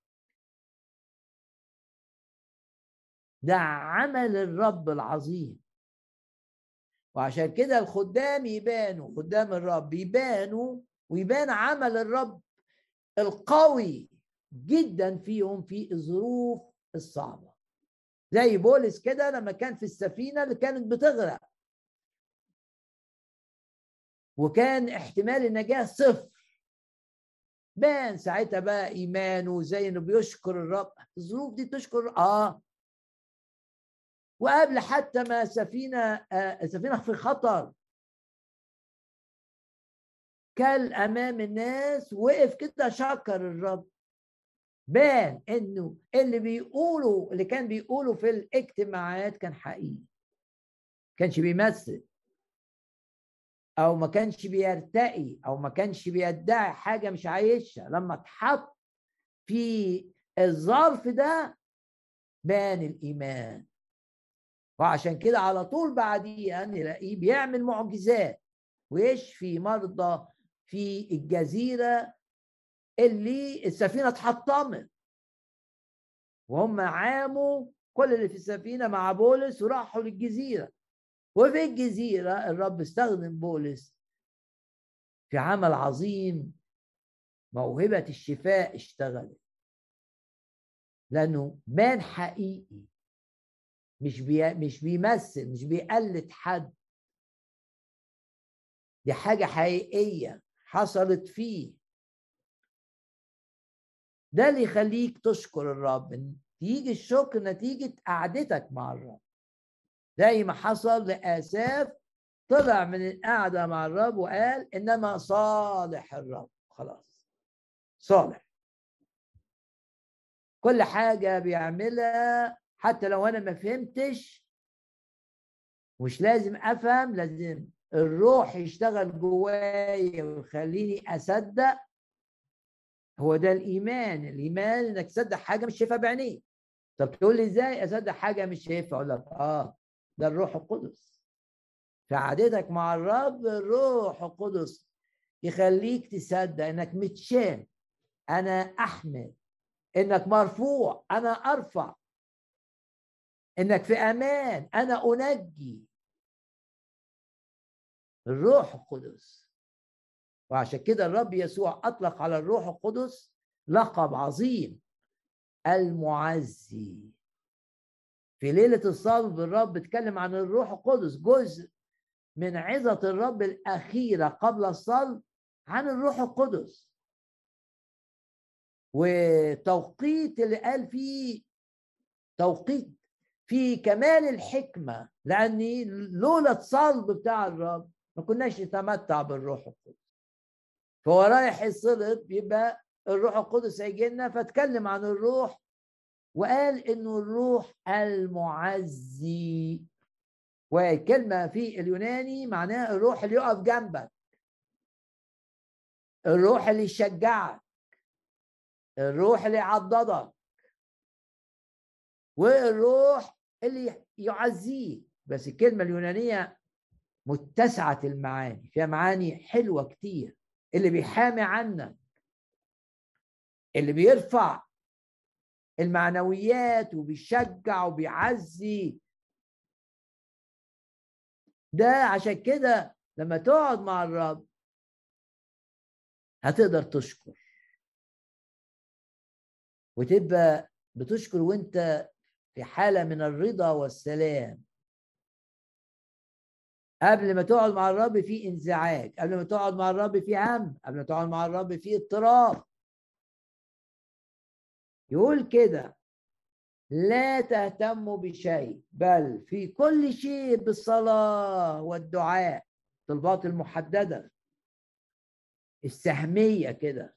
ده عمل الرب العظيم. وعشان كده الخدام يبانوا خدام الرب يبانوا ويبان عمل الرب القوي جدا فيهم في الظروف الصعبة. زي بولس كده لما كان في السفينة اللي كانت بتغرق. وكان احتمال النجاة صفر. بان ساعتها بقى إيمانه زي إنه بيشكر الرب. الظروف دي تشكر آه وقبل حتى ما سفينة آه سفينة في خطر. كل أمام الناس وقف كده شكر الرب. بان إنه اللي بيقولوا اللي كان بيقولوا في الاجتماعات كان حقيقي. كانش بيمثل. أو ما كانش بيرتقي أو ما كانش بيدعي حاجة مش عايشها لما اتحط في الظرف ده بان الإيمان. وعشان كده على طول بعديها نلاقيه بيعمل معجزات. ويشفي مرضى في الجزيرة اللي السفينة اتحطمت. وهم عاموا كل اللي في السفينة مع بولس وراحوا للجزيرة. وفي الجزيرة الرب استخدم بولس في عمل عظيم. موهبة الشفاء اشتغلت. لأنه مان حقيقي. مش بي مش بيمثل مش بيقلد حد. دي حاجة حقيقية حصلت فيه. ده اللي يخليك تشكر الرب تيجي الشكر نتيجة قعدتك مع الرب. زي ما حصل لآساف طلع من القعدة مع الرب وقال إنما صالح الرب. خلاص. صالح. كل حاجة بيعملها حتى لو أنا ما فهمتش مش لازم أفهم لازم الروح يشتغل جوايا ويخليني أصدق. هو ده الإيمان الإيمان إنك تصدق حاجة مش شايفها بعينيك. طب تقول لي إزاي أصدق حاجة مش شايفها؟ أقول لك آه ده الروح القدس. في عادتك مع الرب الروح القدس يخليك تصدق إنك متشال أنا احمل إنك مرفوع. أنا أرفع. إنك في أمان. أنا أنجي الروح القدس. وعشان كده الرب يسوع أطلق على الروح القدس لقب عظيم المعزي. في ليلة الصلب الرب اتكلم عن الروح القدس جزء من عظة الرب الأخيرة قبل الصلب عن الروح القدس. وتوقيت اللي قال فيه توقيت في كمال الحكمة لأني لولا الصلب بتاع الرب ما كناش نتمتع بالروح القدس. فهو رايح الصلب يبقى الروح القدس هيجي لنا فاتكلم عن الروح وقال إنه الروح المعزي. وكلمة في اليوناني معناها الروح اللي يقف جنبك. الروح اللي يشجعك. الروح اللي يعضدك. والروح اللي يعزيك بس الكلمة اليونانية متسعة المعاني فيها معاني حلوة كتير. اللي بيحامي عنك اللي بيرفع المعنويات وبيشجع وبيعزي. ده عشان كده لما تقعد مع الرب هتقدر تشكر. وتبقى بتشكر وانت في حالة من الرضا والسلام. قبل ما تقعد مع الرب في انزعاج قبل ما تقعد مع الرب في هم قبل ما تقعد مع الرب في اضطراب. يقول كده لا تهتموا بشيء بل في كل شيء بالصلاة والدعاء طلبات المحددة. السهمية كده.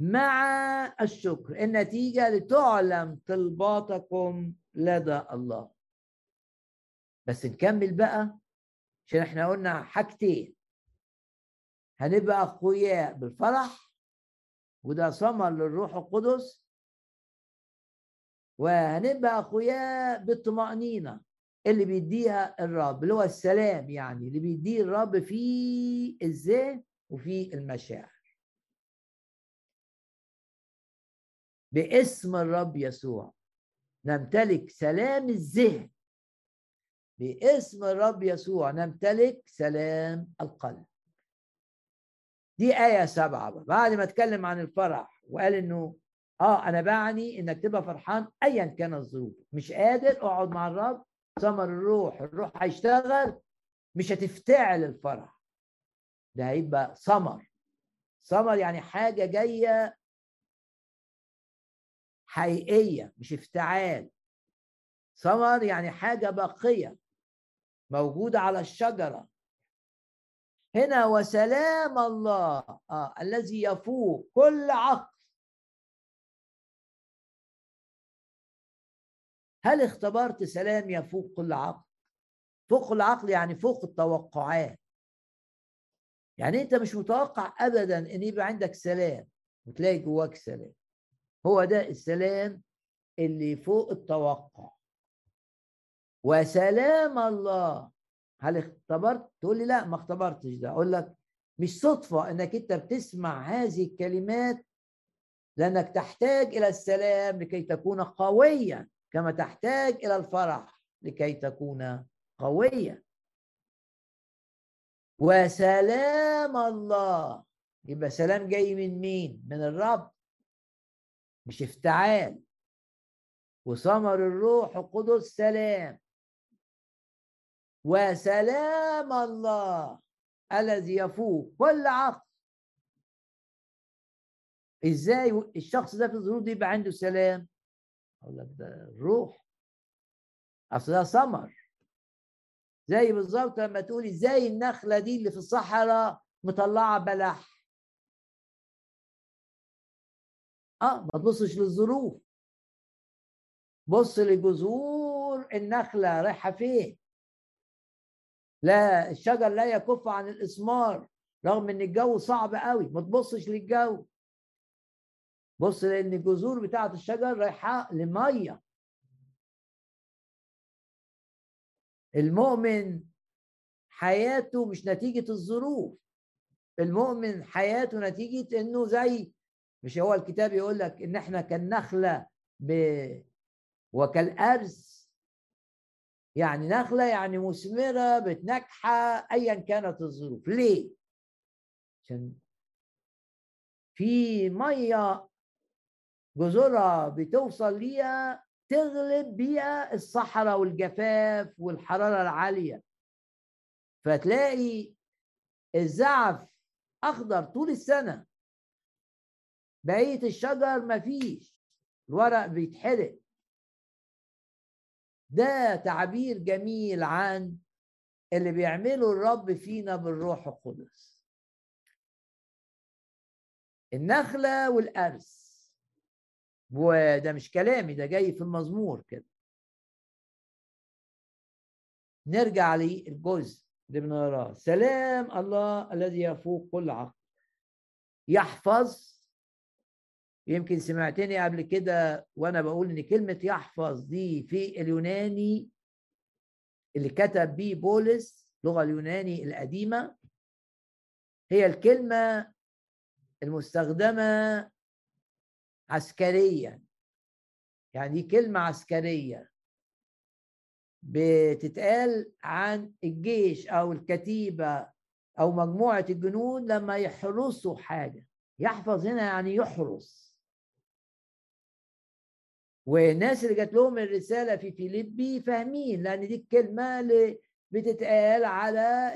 مع الشكر. النتيجة لتعلم طلباتكم لدى الله. بس نكمل بقى عشان إحنا قلنا حاجتين. هنبقى اقوياء بالفرح وده ثمر للروح القدس. وهنبقى أخويا بالطمأنينة اللي بيديها الرب اللي هو السلام يعني اللي بيديه الرب في الذهن وفي المشاعر. باسم الرب يسوع. نمتلك سلام الذهن. باسم الرب يسوع نمتلك سلام القلب. دي آية سبعة. بعد ما اتكلم عن الفرح وقال إنه آه أنا بعني إنك تبقى فرحان ايا كان الظروف. مش قادر أقعد مع الرب. ثمر الروح الروح هيشتغل. مش هتفتعل الفرح. ده هيبقى ثمر. ثمر يعني حاجة جاية حقيقية مش افتعال. ثمر يعني حاجة باقية موجودة على الشجرة. هنا وسلام الله آه الذي يفوق كل عقل. هل اختبرت سلام يفوق كل عقل؟ فوق العقل يعني فوق التوقعات. يعني أنت مش متوقع ابدا إن يبقى عندك سلام وتلاقي جواك سلام. هو ده السلام اللي فوق التوقع. وسلام الله. هل اختبرت؟ تقول لي لا ما اختبرتش ده. أقول لك مش صدفة إنك أنت بتسمع هذه الكلمات لأنك تحتاج إلى السلام لكي تكون قويا كما تحتاج إلى الفرح لكي تكون قويا. وسلام الله. يبقى سلام جاي من مين؟ من الرب. مش افتعال. وثمر الروح القدس سلام. وسلام الله الذي يفوق كل عقل إزاي الشخص ده في الظروف دي يبقى عنده سلام؟ أقول لك ده الروح. أصل ده ثمر. زي بالظبط لما تقولي إزاي النخلة دي اللي في الصحراء مطلعة بلح. آه ما تبصش للظروف. بص لجذور النخلة رايحة فين. لا الشجر لا يكف عن الإسمار رغم إن الجو صعب قوي ما تبصش للجو. بص لأن الجذور بتاعة الشجر رايحة لمية. المؤمن حياته مش نتيجة الظروف. المؤمن حياته نتيجة إنه زي مش هو الكتاب يقول لك إن إحنا كالنخلة ب... وكالأرز. يعني نخلة يعني مثمرة بتنجح أيا كانت الظروف. ليه؟ عشان في مية جذورها بتوصل ليها تغلب بيها الصحراء والجفاف والحرارة العالية. فتلاقي الزعف أخضر طول السنة. بقية الشجر مفيش الورق بيتحرق. ده تعبير جميل عن اللي بيعمله الرب فينا بالروح القدس. النخلة والأرز. وده مش كلامي ده جاي في المزمور كده. نرجع للجزء اللي بنقراه. سلام الله الذي يفوق كل عقل. يحفظ يمكن سمعتني قبل كده وأنا بقول إن كلمة يحفظ دي في اليوناني اللي كتب بيه بولس اللغة اليوناني القديمة هي الكلمة المستخدمة عسكريا. يعني دي كلمة عسكرية بتتقال عن الجيش أو الكتيبة أو مجموعة الجنود لما يحرسوا حاجة. يحفظ هنا يعني يحرس. والناس اللي جات لهم الرسالة في فيليبي فاهمين لأن دي الكلمة اللي بتتقال على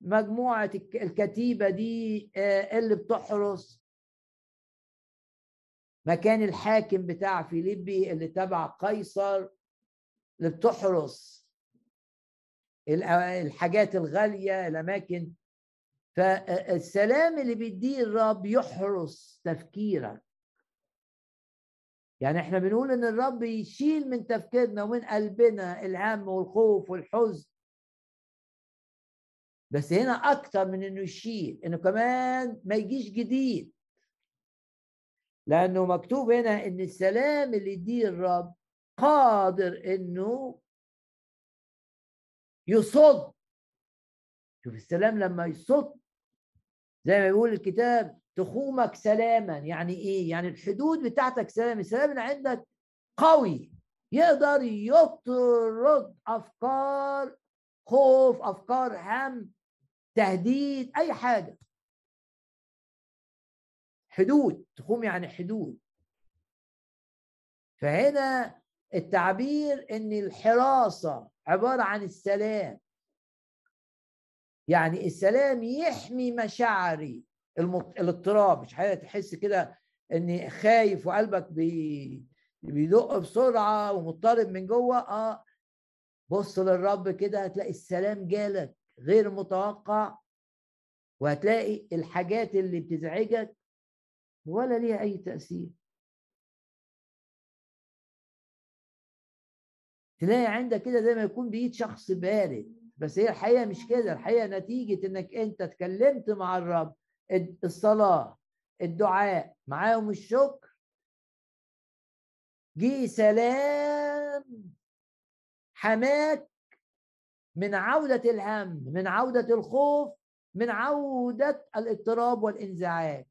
مجموعة الكتيبة دي آه، اللي بتحرس مكان الحاكم بتاع فيليبي اللي تبع قيصر اللي بتحرس الحاجات الغالية الأماكن. فالسلام اللي بيديه الرب يحرس تفكيرك. يعني إحنا بنقول إن الرب يشيل من تفكيرنا ومن قلبنا الهم والخوف والحزن. بس هنا أكتر من إنه يشيل إنه كمان ما يجيش جديد. لأنه مكتوب هنا إن السلام اللي يديه الرب قادر إنه يصد. شوف السلام لما يصد زي ما يقول الكتاب تخومك سلاما. يعني إيه؟ يعني الحدود بتاعتك سلام. السلام اللي عندك قوي. يقدر يطرد أفكار خوف أفكار هم تهديد أي حاجة. حدود تقوم يعني حدود. فهنا التعبير إن الحراسة عبارة عن السلام. يعني السلام يحمي مشاعري. الاضطراب مش حاجة تحس كده اني خايف وقلبك بي بيدق بسرعة ومضطرب من جوه آه. بص للرب كده هتلاقي السلام جالك غير متوقع وهتلاقي الحاجات اللي بتزعجك ولا ليها أي تأثير. تلاقي عندك كده زي ما يكون بايد شخص بارد بس هي الحقيقة مش كده الحقيقة نتيجة إنك أنت اتكلمت مع الرب الصلاة الدعاء معاهم الشكر. جه سلام. حماك من عودة الهم من عودة الخوف من عودة الاضطراب والانزعاج.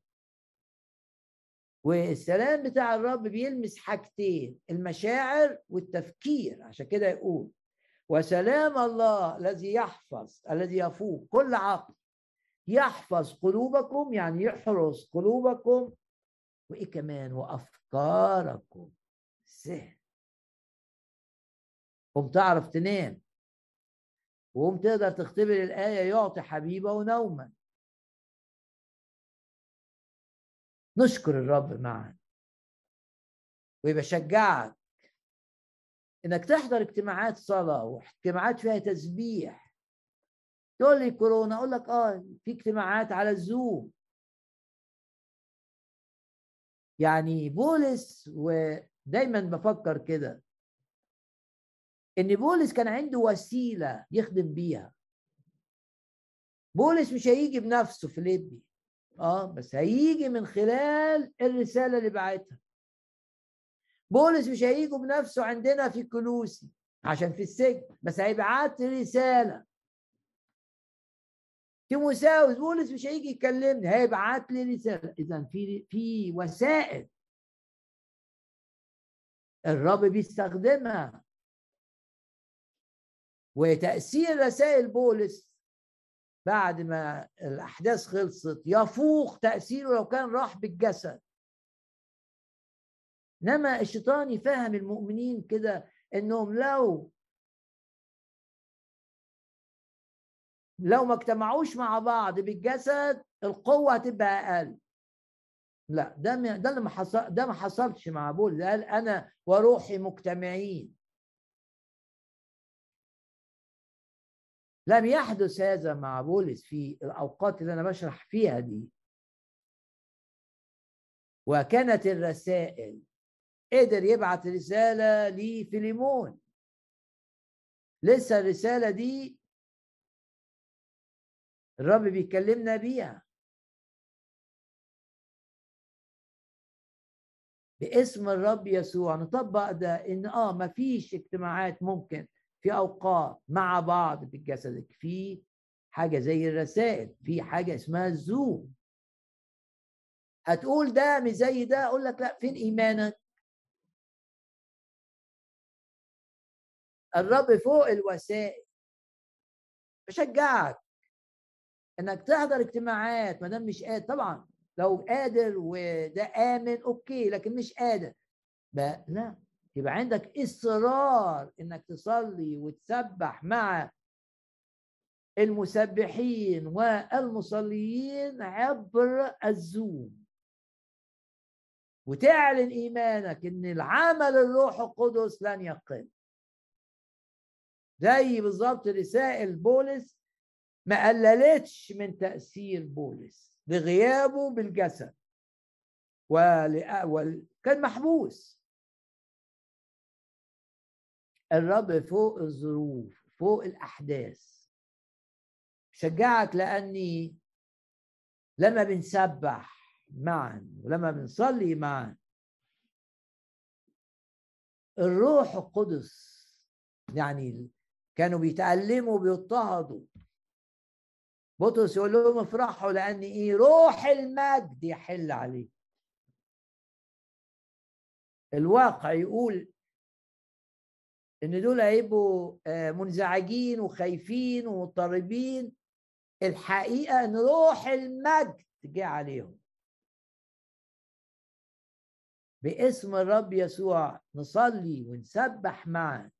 والسلام بتاع الرب بيلمس حاجتين المشاعر والتفكير عشان كده يقول وسلام الله الذي يحفظ الذي يفوق كل عقل. يحفظ قلوبكم يعني يحرس قلوبكم وإيه كمان؟ وأفكاركم. سهل قم تعرف تنام. وقم تقدر تختبر الآية يعطي حبيبه نوما نشكر الرب معا. ويبقى شجعك إنك تحضر اجتماعات صلاة واجتماعات فيها تسبيح. تقول لي كورونا أقول لك آه في اجتماعات على الزوم. يعني بولس ودايما بفكر كده إن بولس كان عنده وسيلة يخدم بيها. بولس مش هيجي بنفسه في ليبي آه بس هيجي من خلال الرسالة اللي بعتها. بولس مش هيجي بنفسه عندنا في كلوسي عشان في السجن بس هيبعت رسالة. تيموساوس بولس مش هيجي يكلمني هيبعت لي رسالة. اذا في في وسائل الرب بيستخدمها. وتأثير رسائل بولس بعد ما الأحداث خلصت يفوق تأثيره لو كان راح بالجسد. إنما الشيطان يفهم المؤمنين كده إنهم لو لو ما اجتمعوش مع بعض بالجسد القوة هتبقى أقل. لا ده ده اللي ما حصل ده ما حصلش مع بولس قال أنا وروحي مجتمعين. لم يحدث هذا مع بولس في الأوقات اللي أنا بشرح فيها دي. وكانت الرسائل قدر يبعت رسالة لفيليمون لسه الرسالة دي الرب بيكلمنا بيها. باسم الرب يسوع نطبق ده إن آه ما فيش اجتماعات ممكن في أوقات مع بعض جسدك في حاجة زي الرسائل في حاجة اسمها الزوم. هتقول ده مش زي ده أقول لك لا فين إيمانك؟ الرب فوق الوسائل. بشجعك. إنك تحضر اجتماعات ما دام مش قادر طبعا لو قادر وده آمن أوكي لكن مش قادر. لا. يبقى عندك إصرار إنك تصلي وتسبح مع المسبحين والمصليين عبر الزوم. وتعلن إيمانك إن العمل الروح القدس لن يقل. زي بالظبط رسائل بولس ما قللتش من تأثير بولس لغيابه بالجسد. ول... كان محبوس. الرب فوق الظروف فوق الأحداث. شجعك لأني لما بنسبح معا ولما بنصلي معا الروح القدس يعني كانوا بيتألموا بيضطهدوا. بطرس يقول لهم افرحوا لأن إيه؟ روح المجد يحل عليه الواقع يقول إن دول هيبقوا آه، منزعجين وخايفين ومضطربين. الحقيقة إن روح المجد جه عليهم. باسم الرب يسوع نصلي ونسبح معا.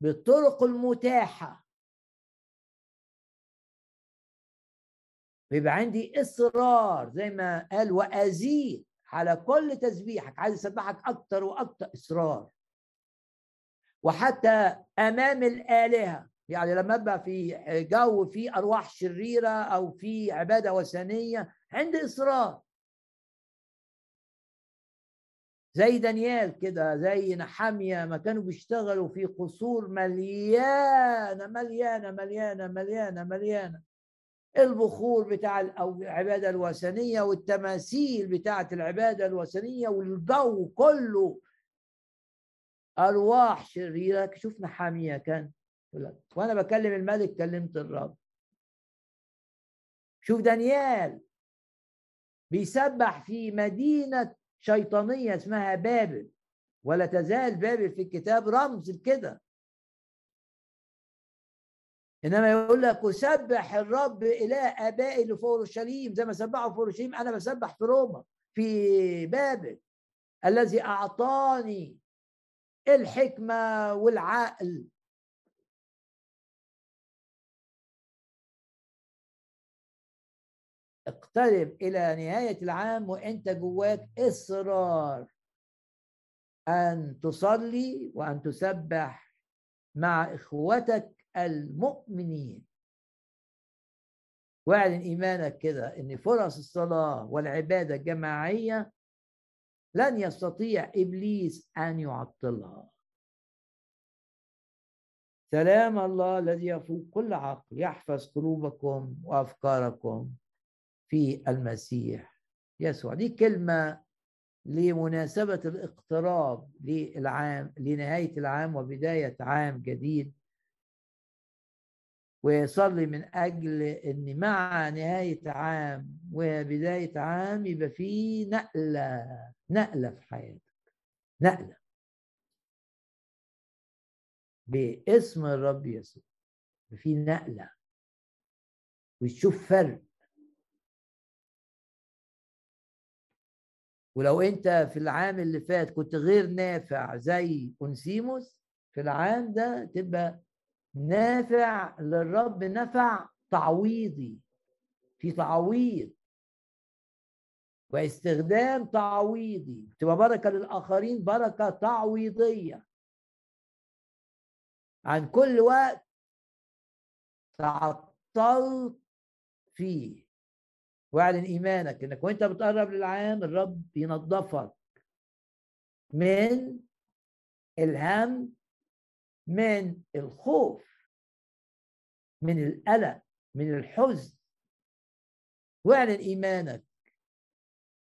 بالطرق المتاحة. بيبقى عندي إصرار زي ما قال وأزيد على كل تسبيحك عايز أسبحك أكتر وأكتر إصرار. وحتى أمام الآلهة يعني لما أبقى في جو فيه أرواح شريرة أو في عبادة وثنية عندي إصرار. زي دانيال كده زي نحامية ما كانوا بيشتغلوا في قصور مليانة مليانة مليانة مليانة مليانة. البخور بتاع العبادة الوثنية والتماثيل بتاعة العبادة الوثنية والجو كله. أرواح شريرة. شوف نحاميه كان. وأنا بكلم الملك كلمت الرب. شوف دانيال بيسبح في مدينة شيطانية اسمها بابل. ولا تزال بابل في الكتاب رمز كده إنما يقول لك أسبح الرب اله ابائي اللي في اورشليم زي ما سبحوا في اورشليم أنا بسبح في روما في بابل. الذي أعطاني الحكمة والعقل. اقترب إلى نهاية العام وأنت جواك إصرار أن تصلي وأن تسبح مع إخوتك المؤمنين. واعلن إيمانك كده إن فرص الصلاة والعبادة الجماعية لن يستطيع إبليس أن يعطلها. سلام الله الذي يفوق كل عقل يحفظ قلوبكم وأفكاركم في المسيح يسوع. دي كلمة لمناسبة الاقتراب للعام لنهاية العام وبداية عام جديد. ويصلي من أجل أن مع نهاية عام وبداية عام يبقى في نقلة نقلة في حياتك نقلة. باسم الرب يسوع في نقلة. وتشوف فرق. ولو أنت في العام اللي فات كنت غير نافع زي أنسيموس في العام ده تبقى نافع للرب نفع تعويضي. في تعويض. واستخدام تعويضي. تبقى بركة للآخرين بركة تعويضية. عن كل وقت تعطلت فيه. واعلن إيمانك إنك وإنت بتقرب للعام الرب ينظفك من الهم من الخوف من القلق من الحزن. واعلن إيمانك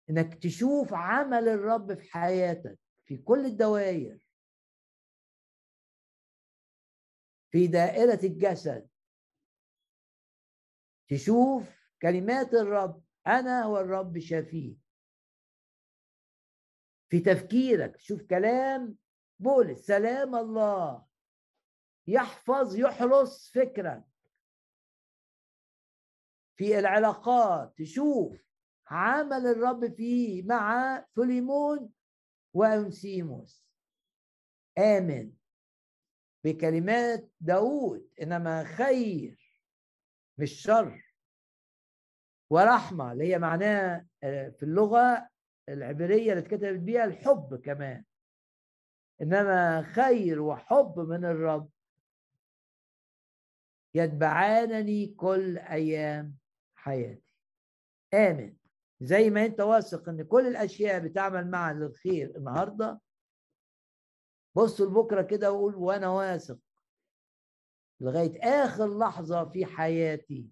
إنك تشوف عمل الرب في حياتك في كل الدوائر. في دائرة الجسد. تشوف كلمات الرب أنا هو الرب شفيه في تفكيرك تشوف كلام بولس سلام الله. يحفظ يحرس فكرك في العلاقات تشوف عمل الرب فيه مع فليمون وأنسيموس. آمن بكلمات داود إنما خير مش شر ورحمة اللي هي معناها آه، في اللغة العبرية اللي اتكتبت بيها الحب كمان. إنما خير وحب من الرب يتبعانني كل أيام حياتي. امن زي ما أنت واثق إن كل الأشياء بتعمل معا للخير النهارده بص لبكرة كده وقول وأنا واثق لغاية آخر لحظة في حياتي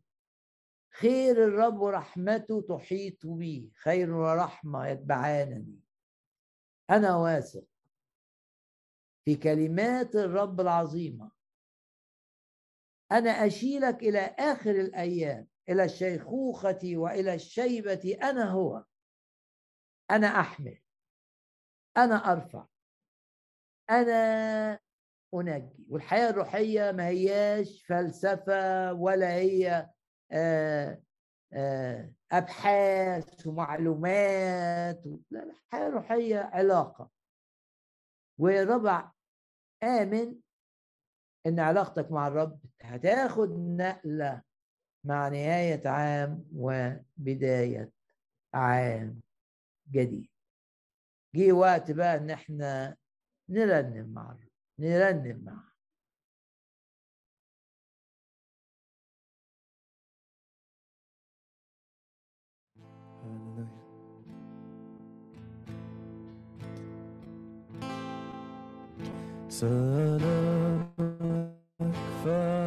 خير الرب ورحمته تحيط بي خير ورحمة يتبعانني. أنا واثق في كلمات الرب العظيمة أنا أشيلك إلى آخر الأيام إلى الشيخوخة وإلى الشيبة أنا هو. أنا أحمل. أنا أرفع. أنا أنجي. والحياة الروحية ما هياش فلسفة ولا هي آه، آه، أبحاث ومعلومات. لا الحياة الروحية علاقة. وربع آمن إن علاقتك مع الرب هتاخد نقلة مع نهاية عام وبداية عام جديد. جه وقت بقى إن إحنا نرنم مع الرب نرنم معه سلام. forever.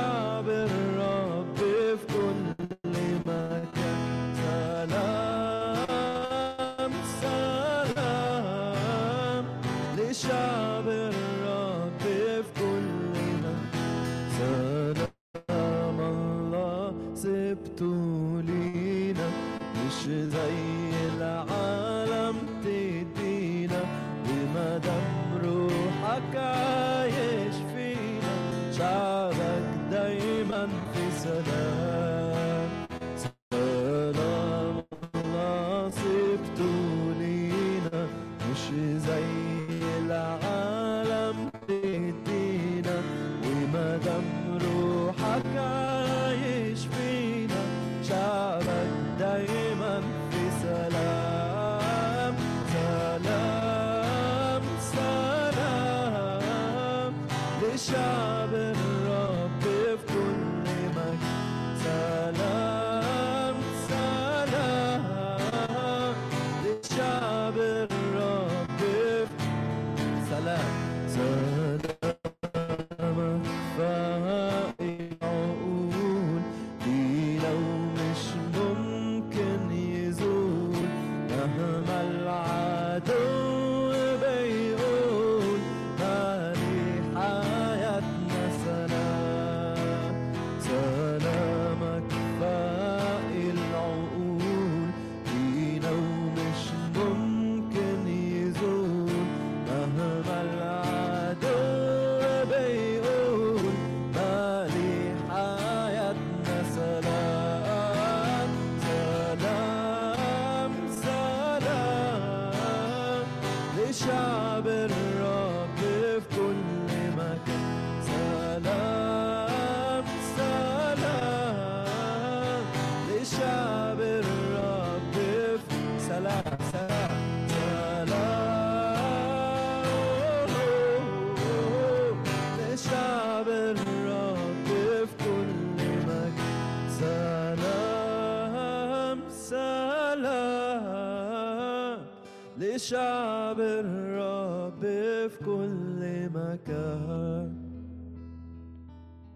far better off if good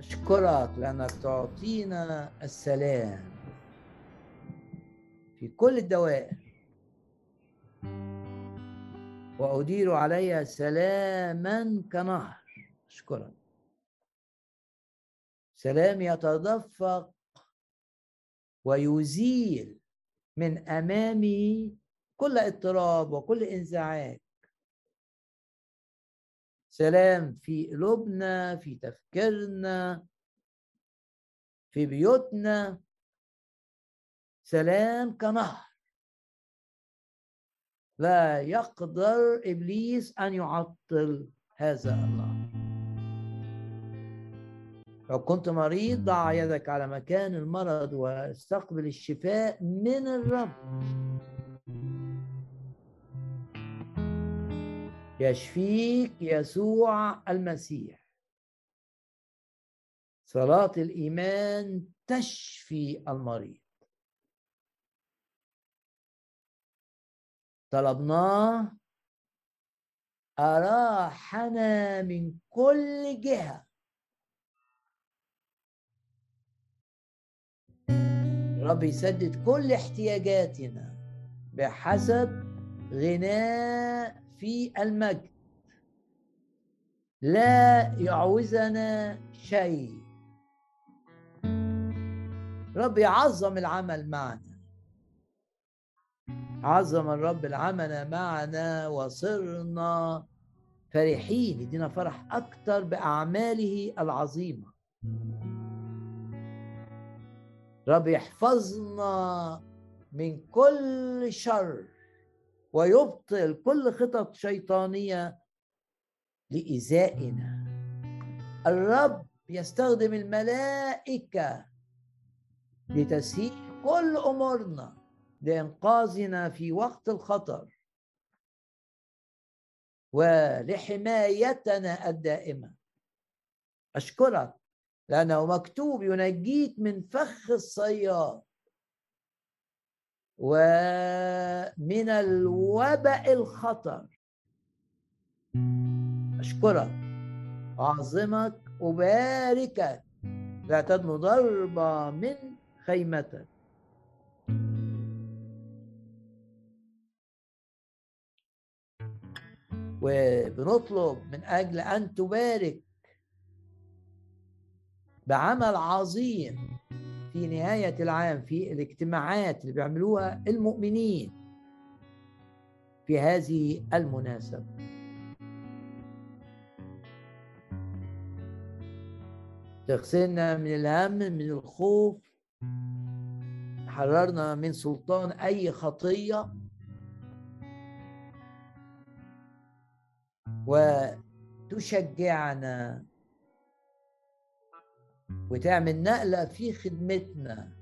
أشكرك لأنك تعطينا السلام في كل الدوائر. وأدير علي سلاما كنهر. أشكرك سلام يتدفق ويزيل من أمامي كل اضطراب وكل إنزعاج. في قلوبنا في تفكيرنا في بيوتنا. سلام كنهر. لا يقدر إبليس أن يعطل هذا النهر لو كنت مريض ضع يدك على مكان المرض واستقبل الشفاء من الرب. يشفيك يسوع المسيح. صلاة الإيمان تشفي المريض. طلبناه أراحنا من كل جهة. رب يسدد كل احتياجاتنا بحسب غناء في المجد. لا يعوزنا شيء. رب يعظم العمل معنا. عظم الرب العمل معنا وصرنا فرحين. يدينا فرح أكثر بأعماله العظيمة. رب يحفظنا من كل شر. ويبطل كل خطط شيطانية لإيذائنا الرب يستخدم الملائكة لتسهيل كل أمورنا لإنقاذنا في وقت الخطر ولحمايتنا الدائمة. أشكرك لأنه مكتوب ينجيك من فخ الصياد. ومن الوباء الخطر. أشكرك. أعظمك أباركك. لا تدنو ضربة من خيمتك. وبنطلب من أجل أن تبارك بعمل عظيم في نهاية العام في الاجتماعات اللي بيعملوها المؤمنين في هذه المناسبة. تغسلنا من الهم من الخوف. حررنا من سلطان أي خطية. وتشجعنا وتعمل نقلة في خدمتنا.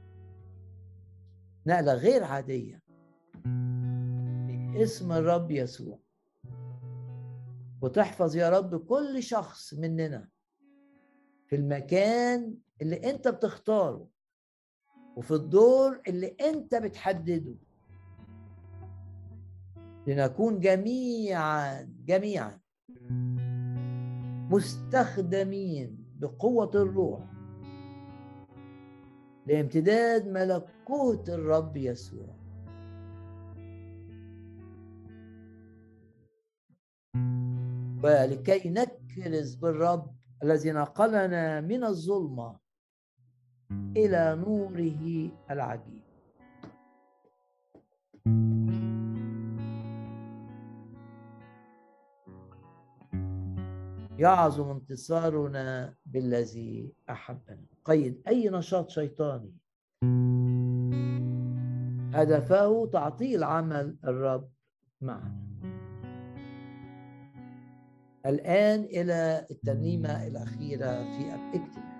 نقلة غير عادية. باسم الرب يسوع. وتحفظ يا رب كل شخص مننا في المكان اللي انت بتختاره وفي الدور اللي انت بتحدده. لنكون جميعا جميعا مستخدمين بقوة الروح. لامتداد ملكوت الرب يسوع. ولكي نكرز بالرب الذي نقلنا من الظلمة إلى نوره العجيب. يعظم انتصارنا بالذي أحبنا. قيد أي نشاط شيطاني. هدفه تعطيل عمل الرب معنا. الآن إلى الترنيمة الأخيرة في الاجتماع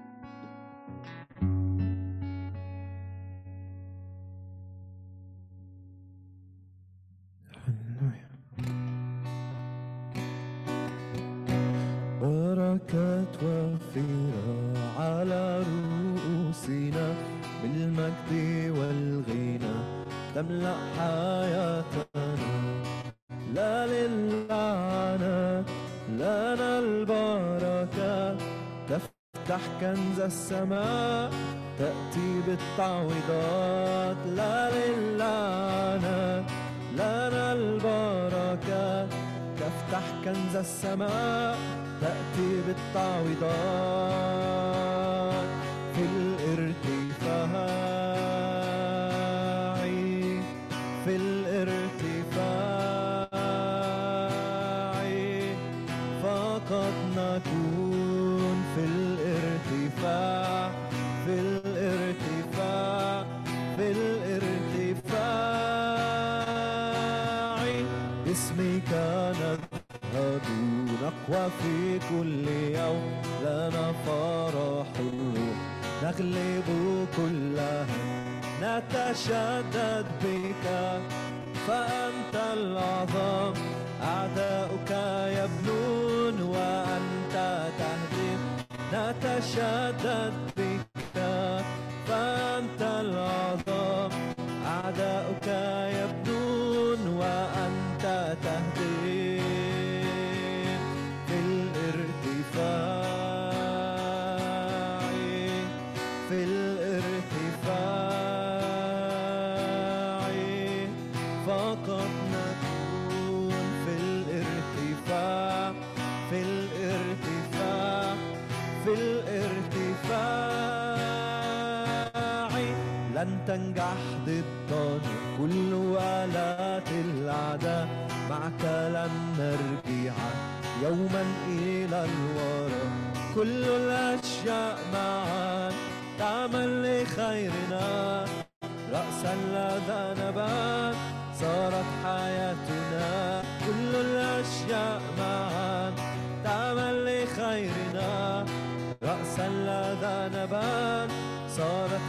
لنا البركة. تفتح كنز السماء تأتي بالتعويضات. لا للعنة لنا البركة تفتح كنز السماء تأتي بالتعويضات. وفي كل يوم لنا فرح نغلب كل نتشدد بك. فأنت العظام أعداؤك يبنون وأنت تهدم نتشدد يوما إلى الوراء كل الأشياء معا تعمل لخيرنا. رأسا لذنبا صارت حياتنا. كل الأشياء معا تعمل لخيرنا. رأسا لذنبا صارت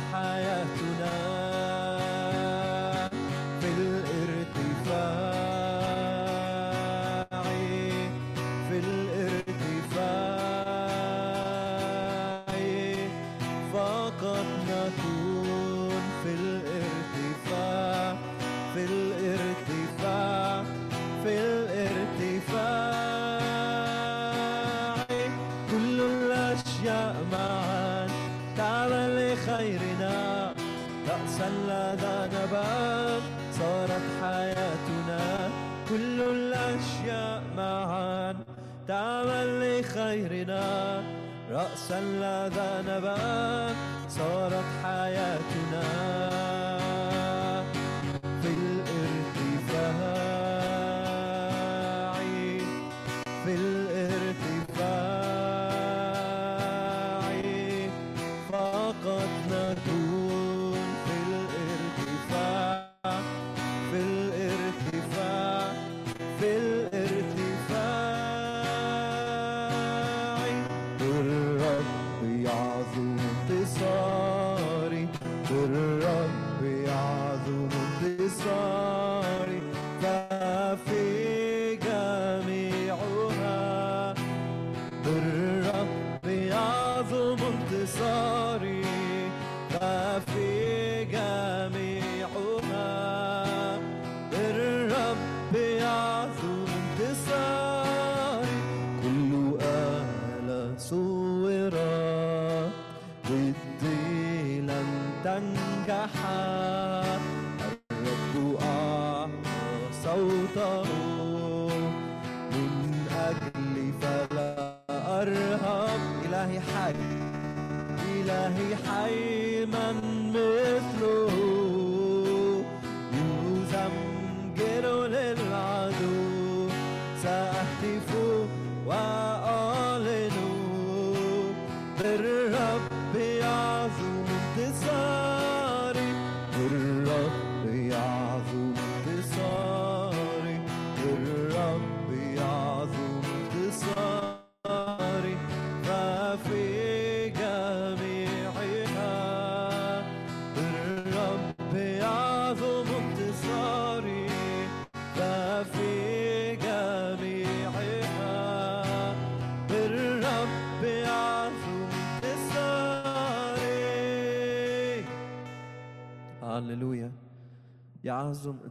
غيرنا رأسا لدى نبات صارت حياتنا كل الأشياء معا. تعمل لخيرنا. رأسا لذا نبات صارت حياتنا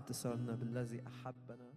اتصالنا بالذي أحبنا.